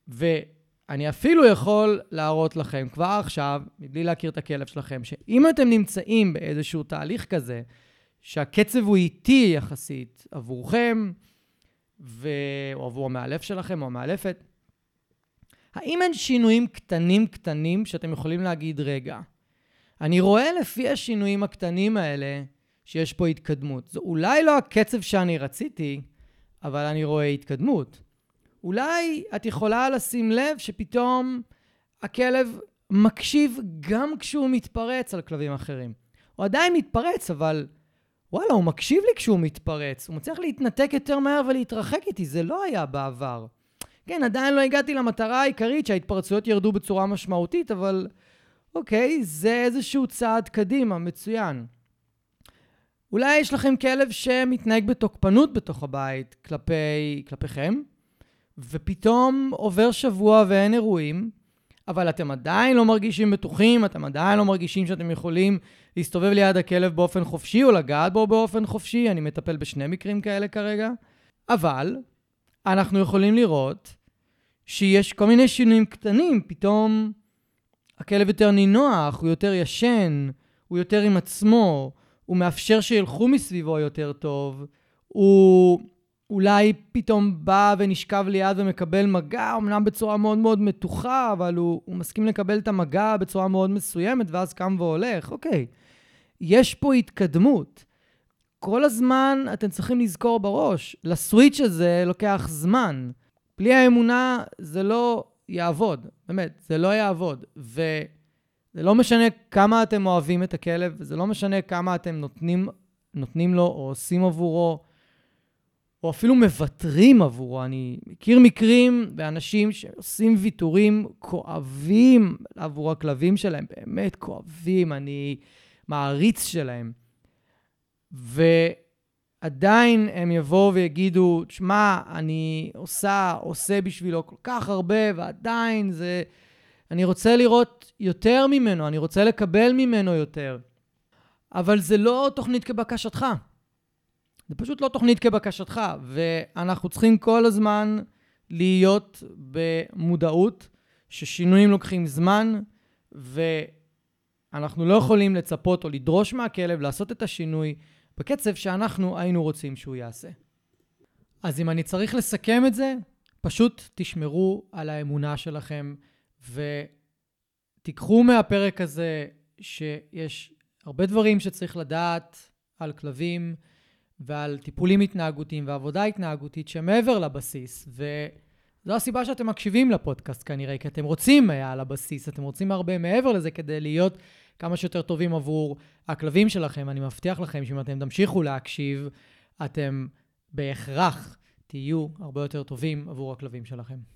ואני אפילו יכול להראות לכם כבר עכשיו, מבלי להכיר את הכלב שלכם, שאם אתם נמצאים באיזשהו תהליך כזה, שהקצב הוא איטי יחסית עבורכם, ו... או עבור המאלף שלכם או המאלפת, האם אין שינויים קטנים קטנים שאתם יכולים להגיד, רגע, אני רואה לפי השינויים הקטנים האלה שיש פה התקדמות. זה אולי לא הקצב שאני רציתי, אבל אני רואה התקדמות. אולי את יכולה לשים לב שפתאום הכלב מקשיב גם כשהוא מתפרץ על כלבים אחרים. הוא עדיין מתפרץ, אבל וואלה, הוא מקשיב לי כשהוא מתפרץ. הוא מצליח להתנתק יותר מהר ולהתרחק איתי, זה לא היה בעבר. כן, עדיין לא הגעתי למטרה העיקרית שההתפרצויות ירדו בצורה משמעותית, אבל אוקיי, זה איזשהו צעד קדימה, מצוין. אולי יש לכם כלב שמתנהג בתוקפנות בתוך הבית כלפי, כלפיכם, ופתאום עובר שבוע ואין אירועים, אבל אתם עדיין לא מרגישים בטוחים, אתם עדיין לא מרגישים שאתם יכולים להסתובב ליד הכלב באופן חופשי או לגעת בו באופן חופשי, אני מטפל בשני מקרים כאלה כרגע, אבל אנחנו יכולים לראות שיש כל מיני שינויים קטנים, פתאום הכלב יותר נינוח, הוא יותר ישן, הוא יותר עם עצמו, הוא מאפשר שילכו מסביבו יותר טוב, הוא אולי פתאום בא ונשכב ליד ומקבל מגע, אמנם בצורה מאוד מאוד מתוחה, אבל הוא, הוא מסכים לקבל את המגע בצורה מאוד מסוימת, ואז קם והולך. אוקיי, יש פה התקדמות. כל הזמן אתם צריכים לזכור בראש, לסוויץ' הזה לוקח זמן. בלי האמונה זה לא יעבוד, באמת, זה לא יעבוד. וזה לא משנה כמה אתם אוהבים את הכלב, וזה לא משנה כמה אתם נותנים, נותנים לו או עושים עבורו. או אפילו מוותרים עבורו. אני מכיר מקרים באנשים שעושים ויתורים כואבים עבור הכלבים שלהם, באמת כואבים, אני מעריץ שלהם. ועדיין הם יבואו ויגידו, שמע, אני עושה, עושה בשבילו כל כך הרבה, ועדיין זה... אני רוצה לראות יותר ממנו, אני רוצה לקבל ממנו יותר. אבל זה לא תוכנית כבקשתך. זה פשוט לא תוכנית כבקשתך, ואנחנו צריכים כל הזמן להיות במודעות ששינויים לוקחים זמן, ואנחנו לא יכולים לצפות או לדרוש מהכלב לעשות את השינוי בקצב שאנחנו היינו רוצים שהוא יעשה. אז אם אני צריך לסכם את זה, פשוט תשמרו על האמונה שלכם ותיקחו מהפרק הזה שיש הרבה דברים שצריך לדעת על כלבים ועל טיפולים התנהגותיים ועבודה התנהגותית שמעבר לבסיס. וזו הסיבה שאתם מקשיבים לפודקאסט כנראה, כי אתם רוצים על הבסיס, אתם רוצים הרבה מעבר לזה כדי להיות כמה שיותר טובים עבור הכלבים שלכם. אני מבטיח לכם שאם אתם תמשיכו להקשיב, אתם בהכרח תהיו הרבה יותר טובים עבור הכלבים שלכם.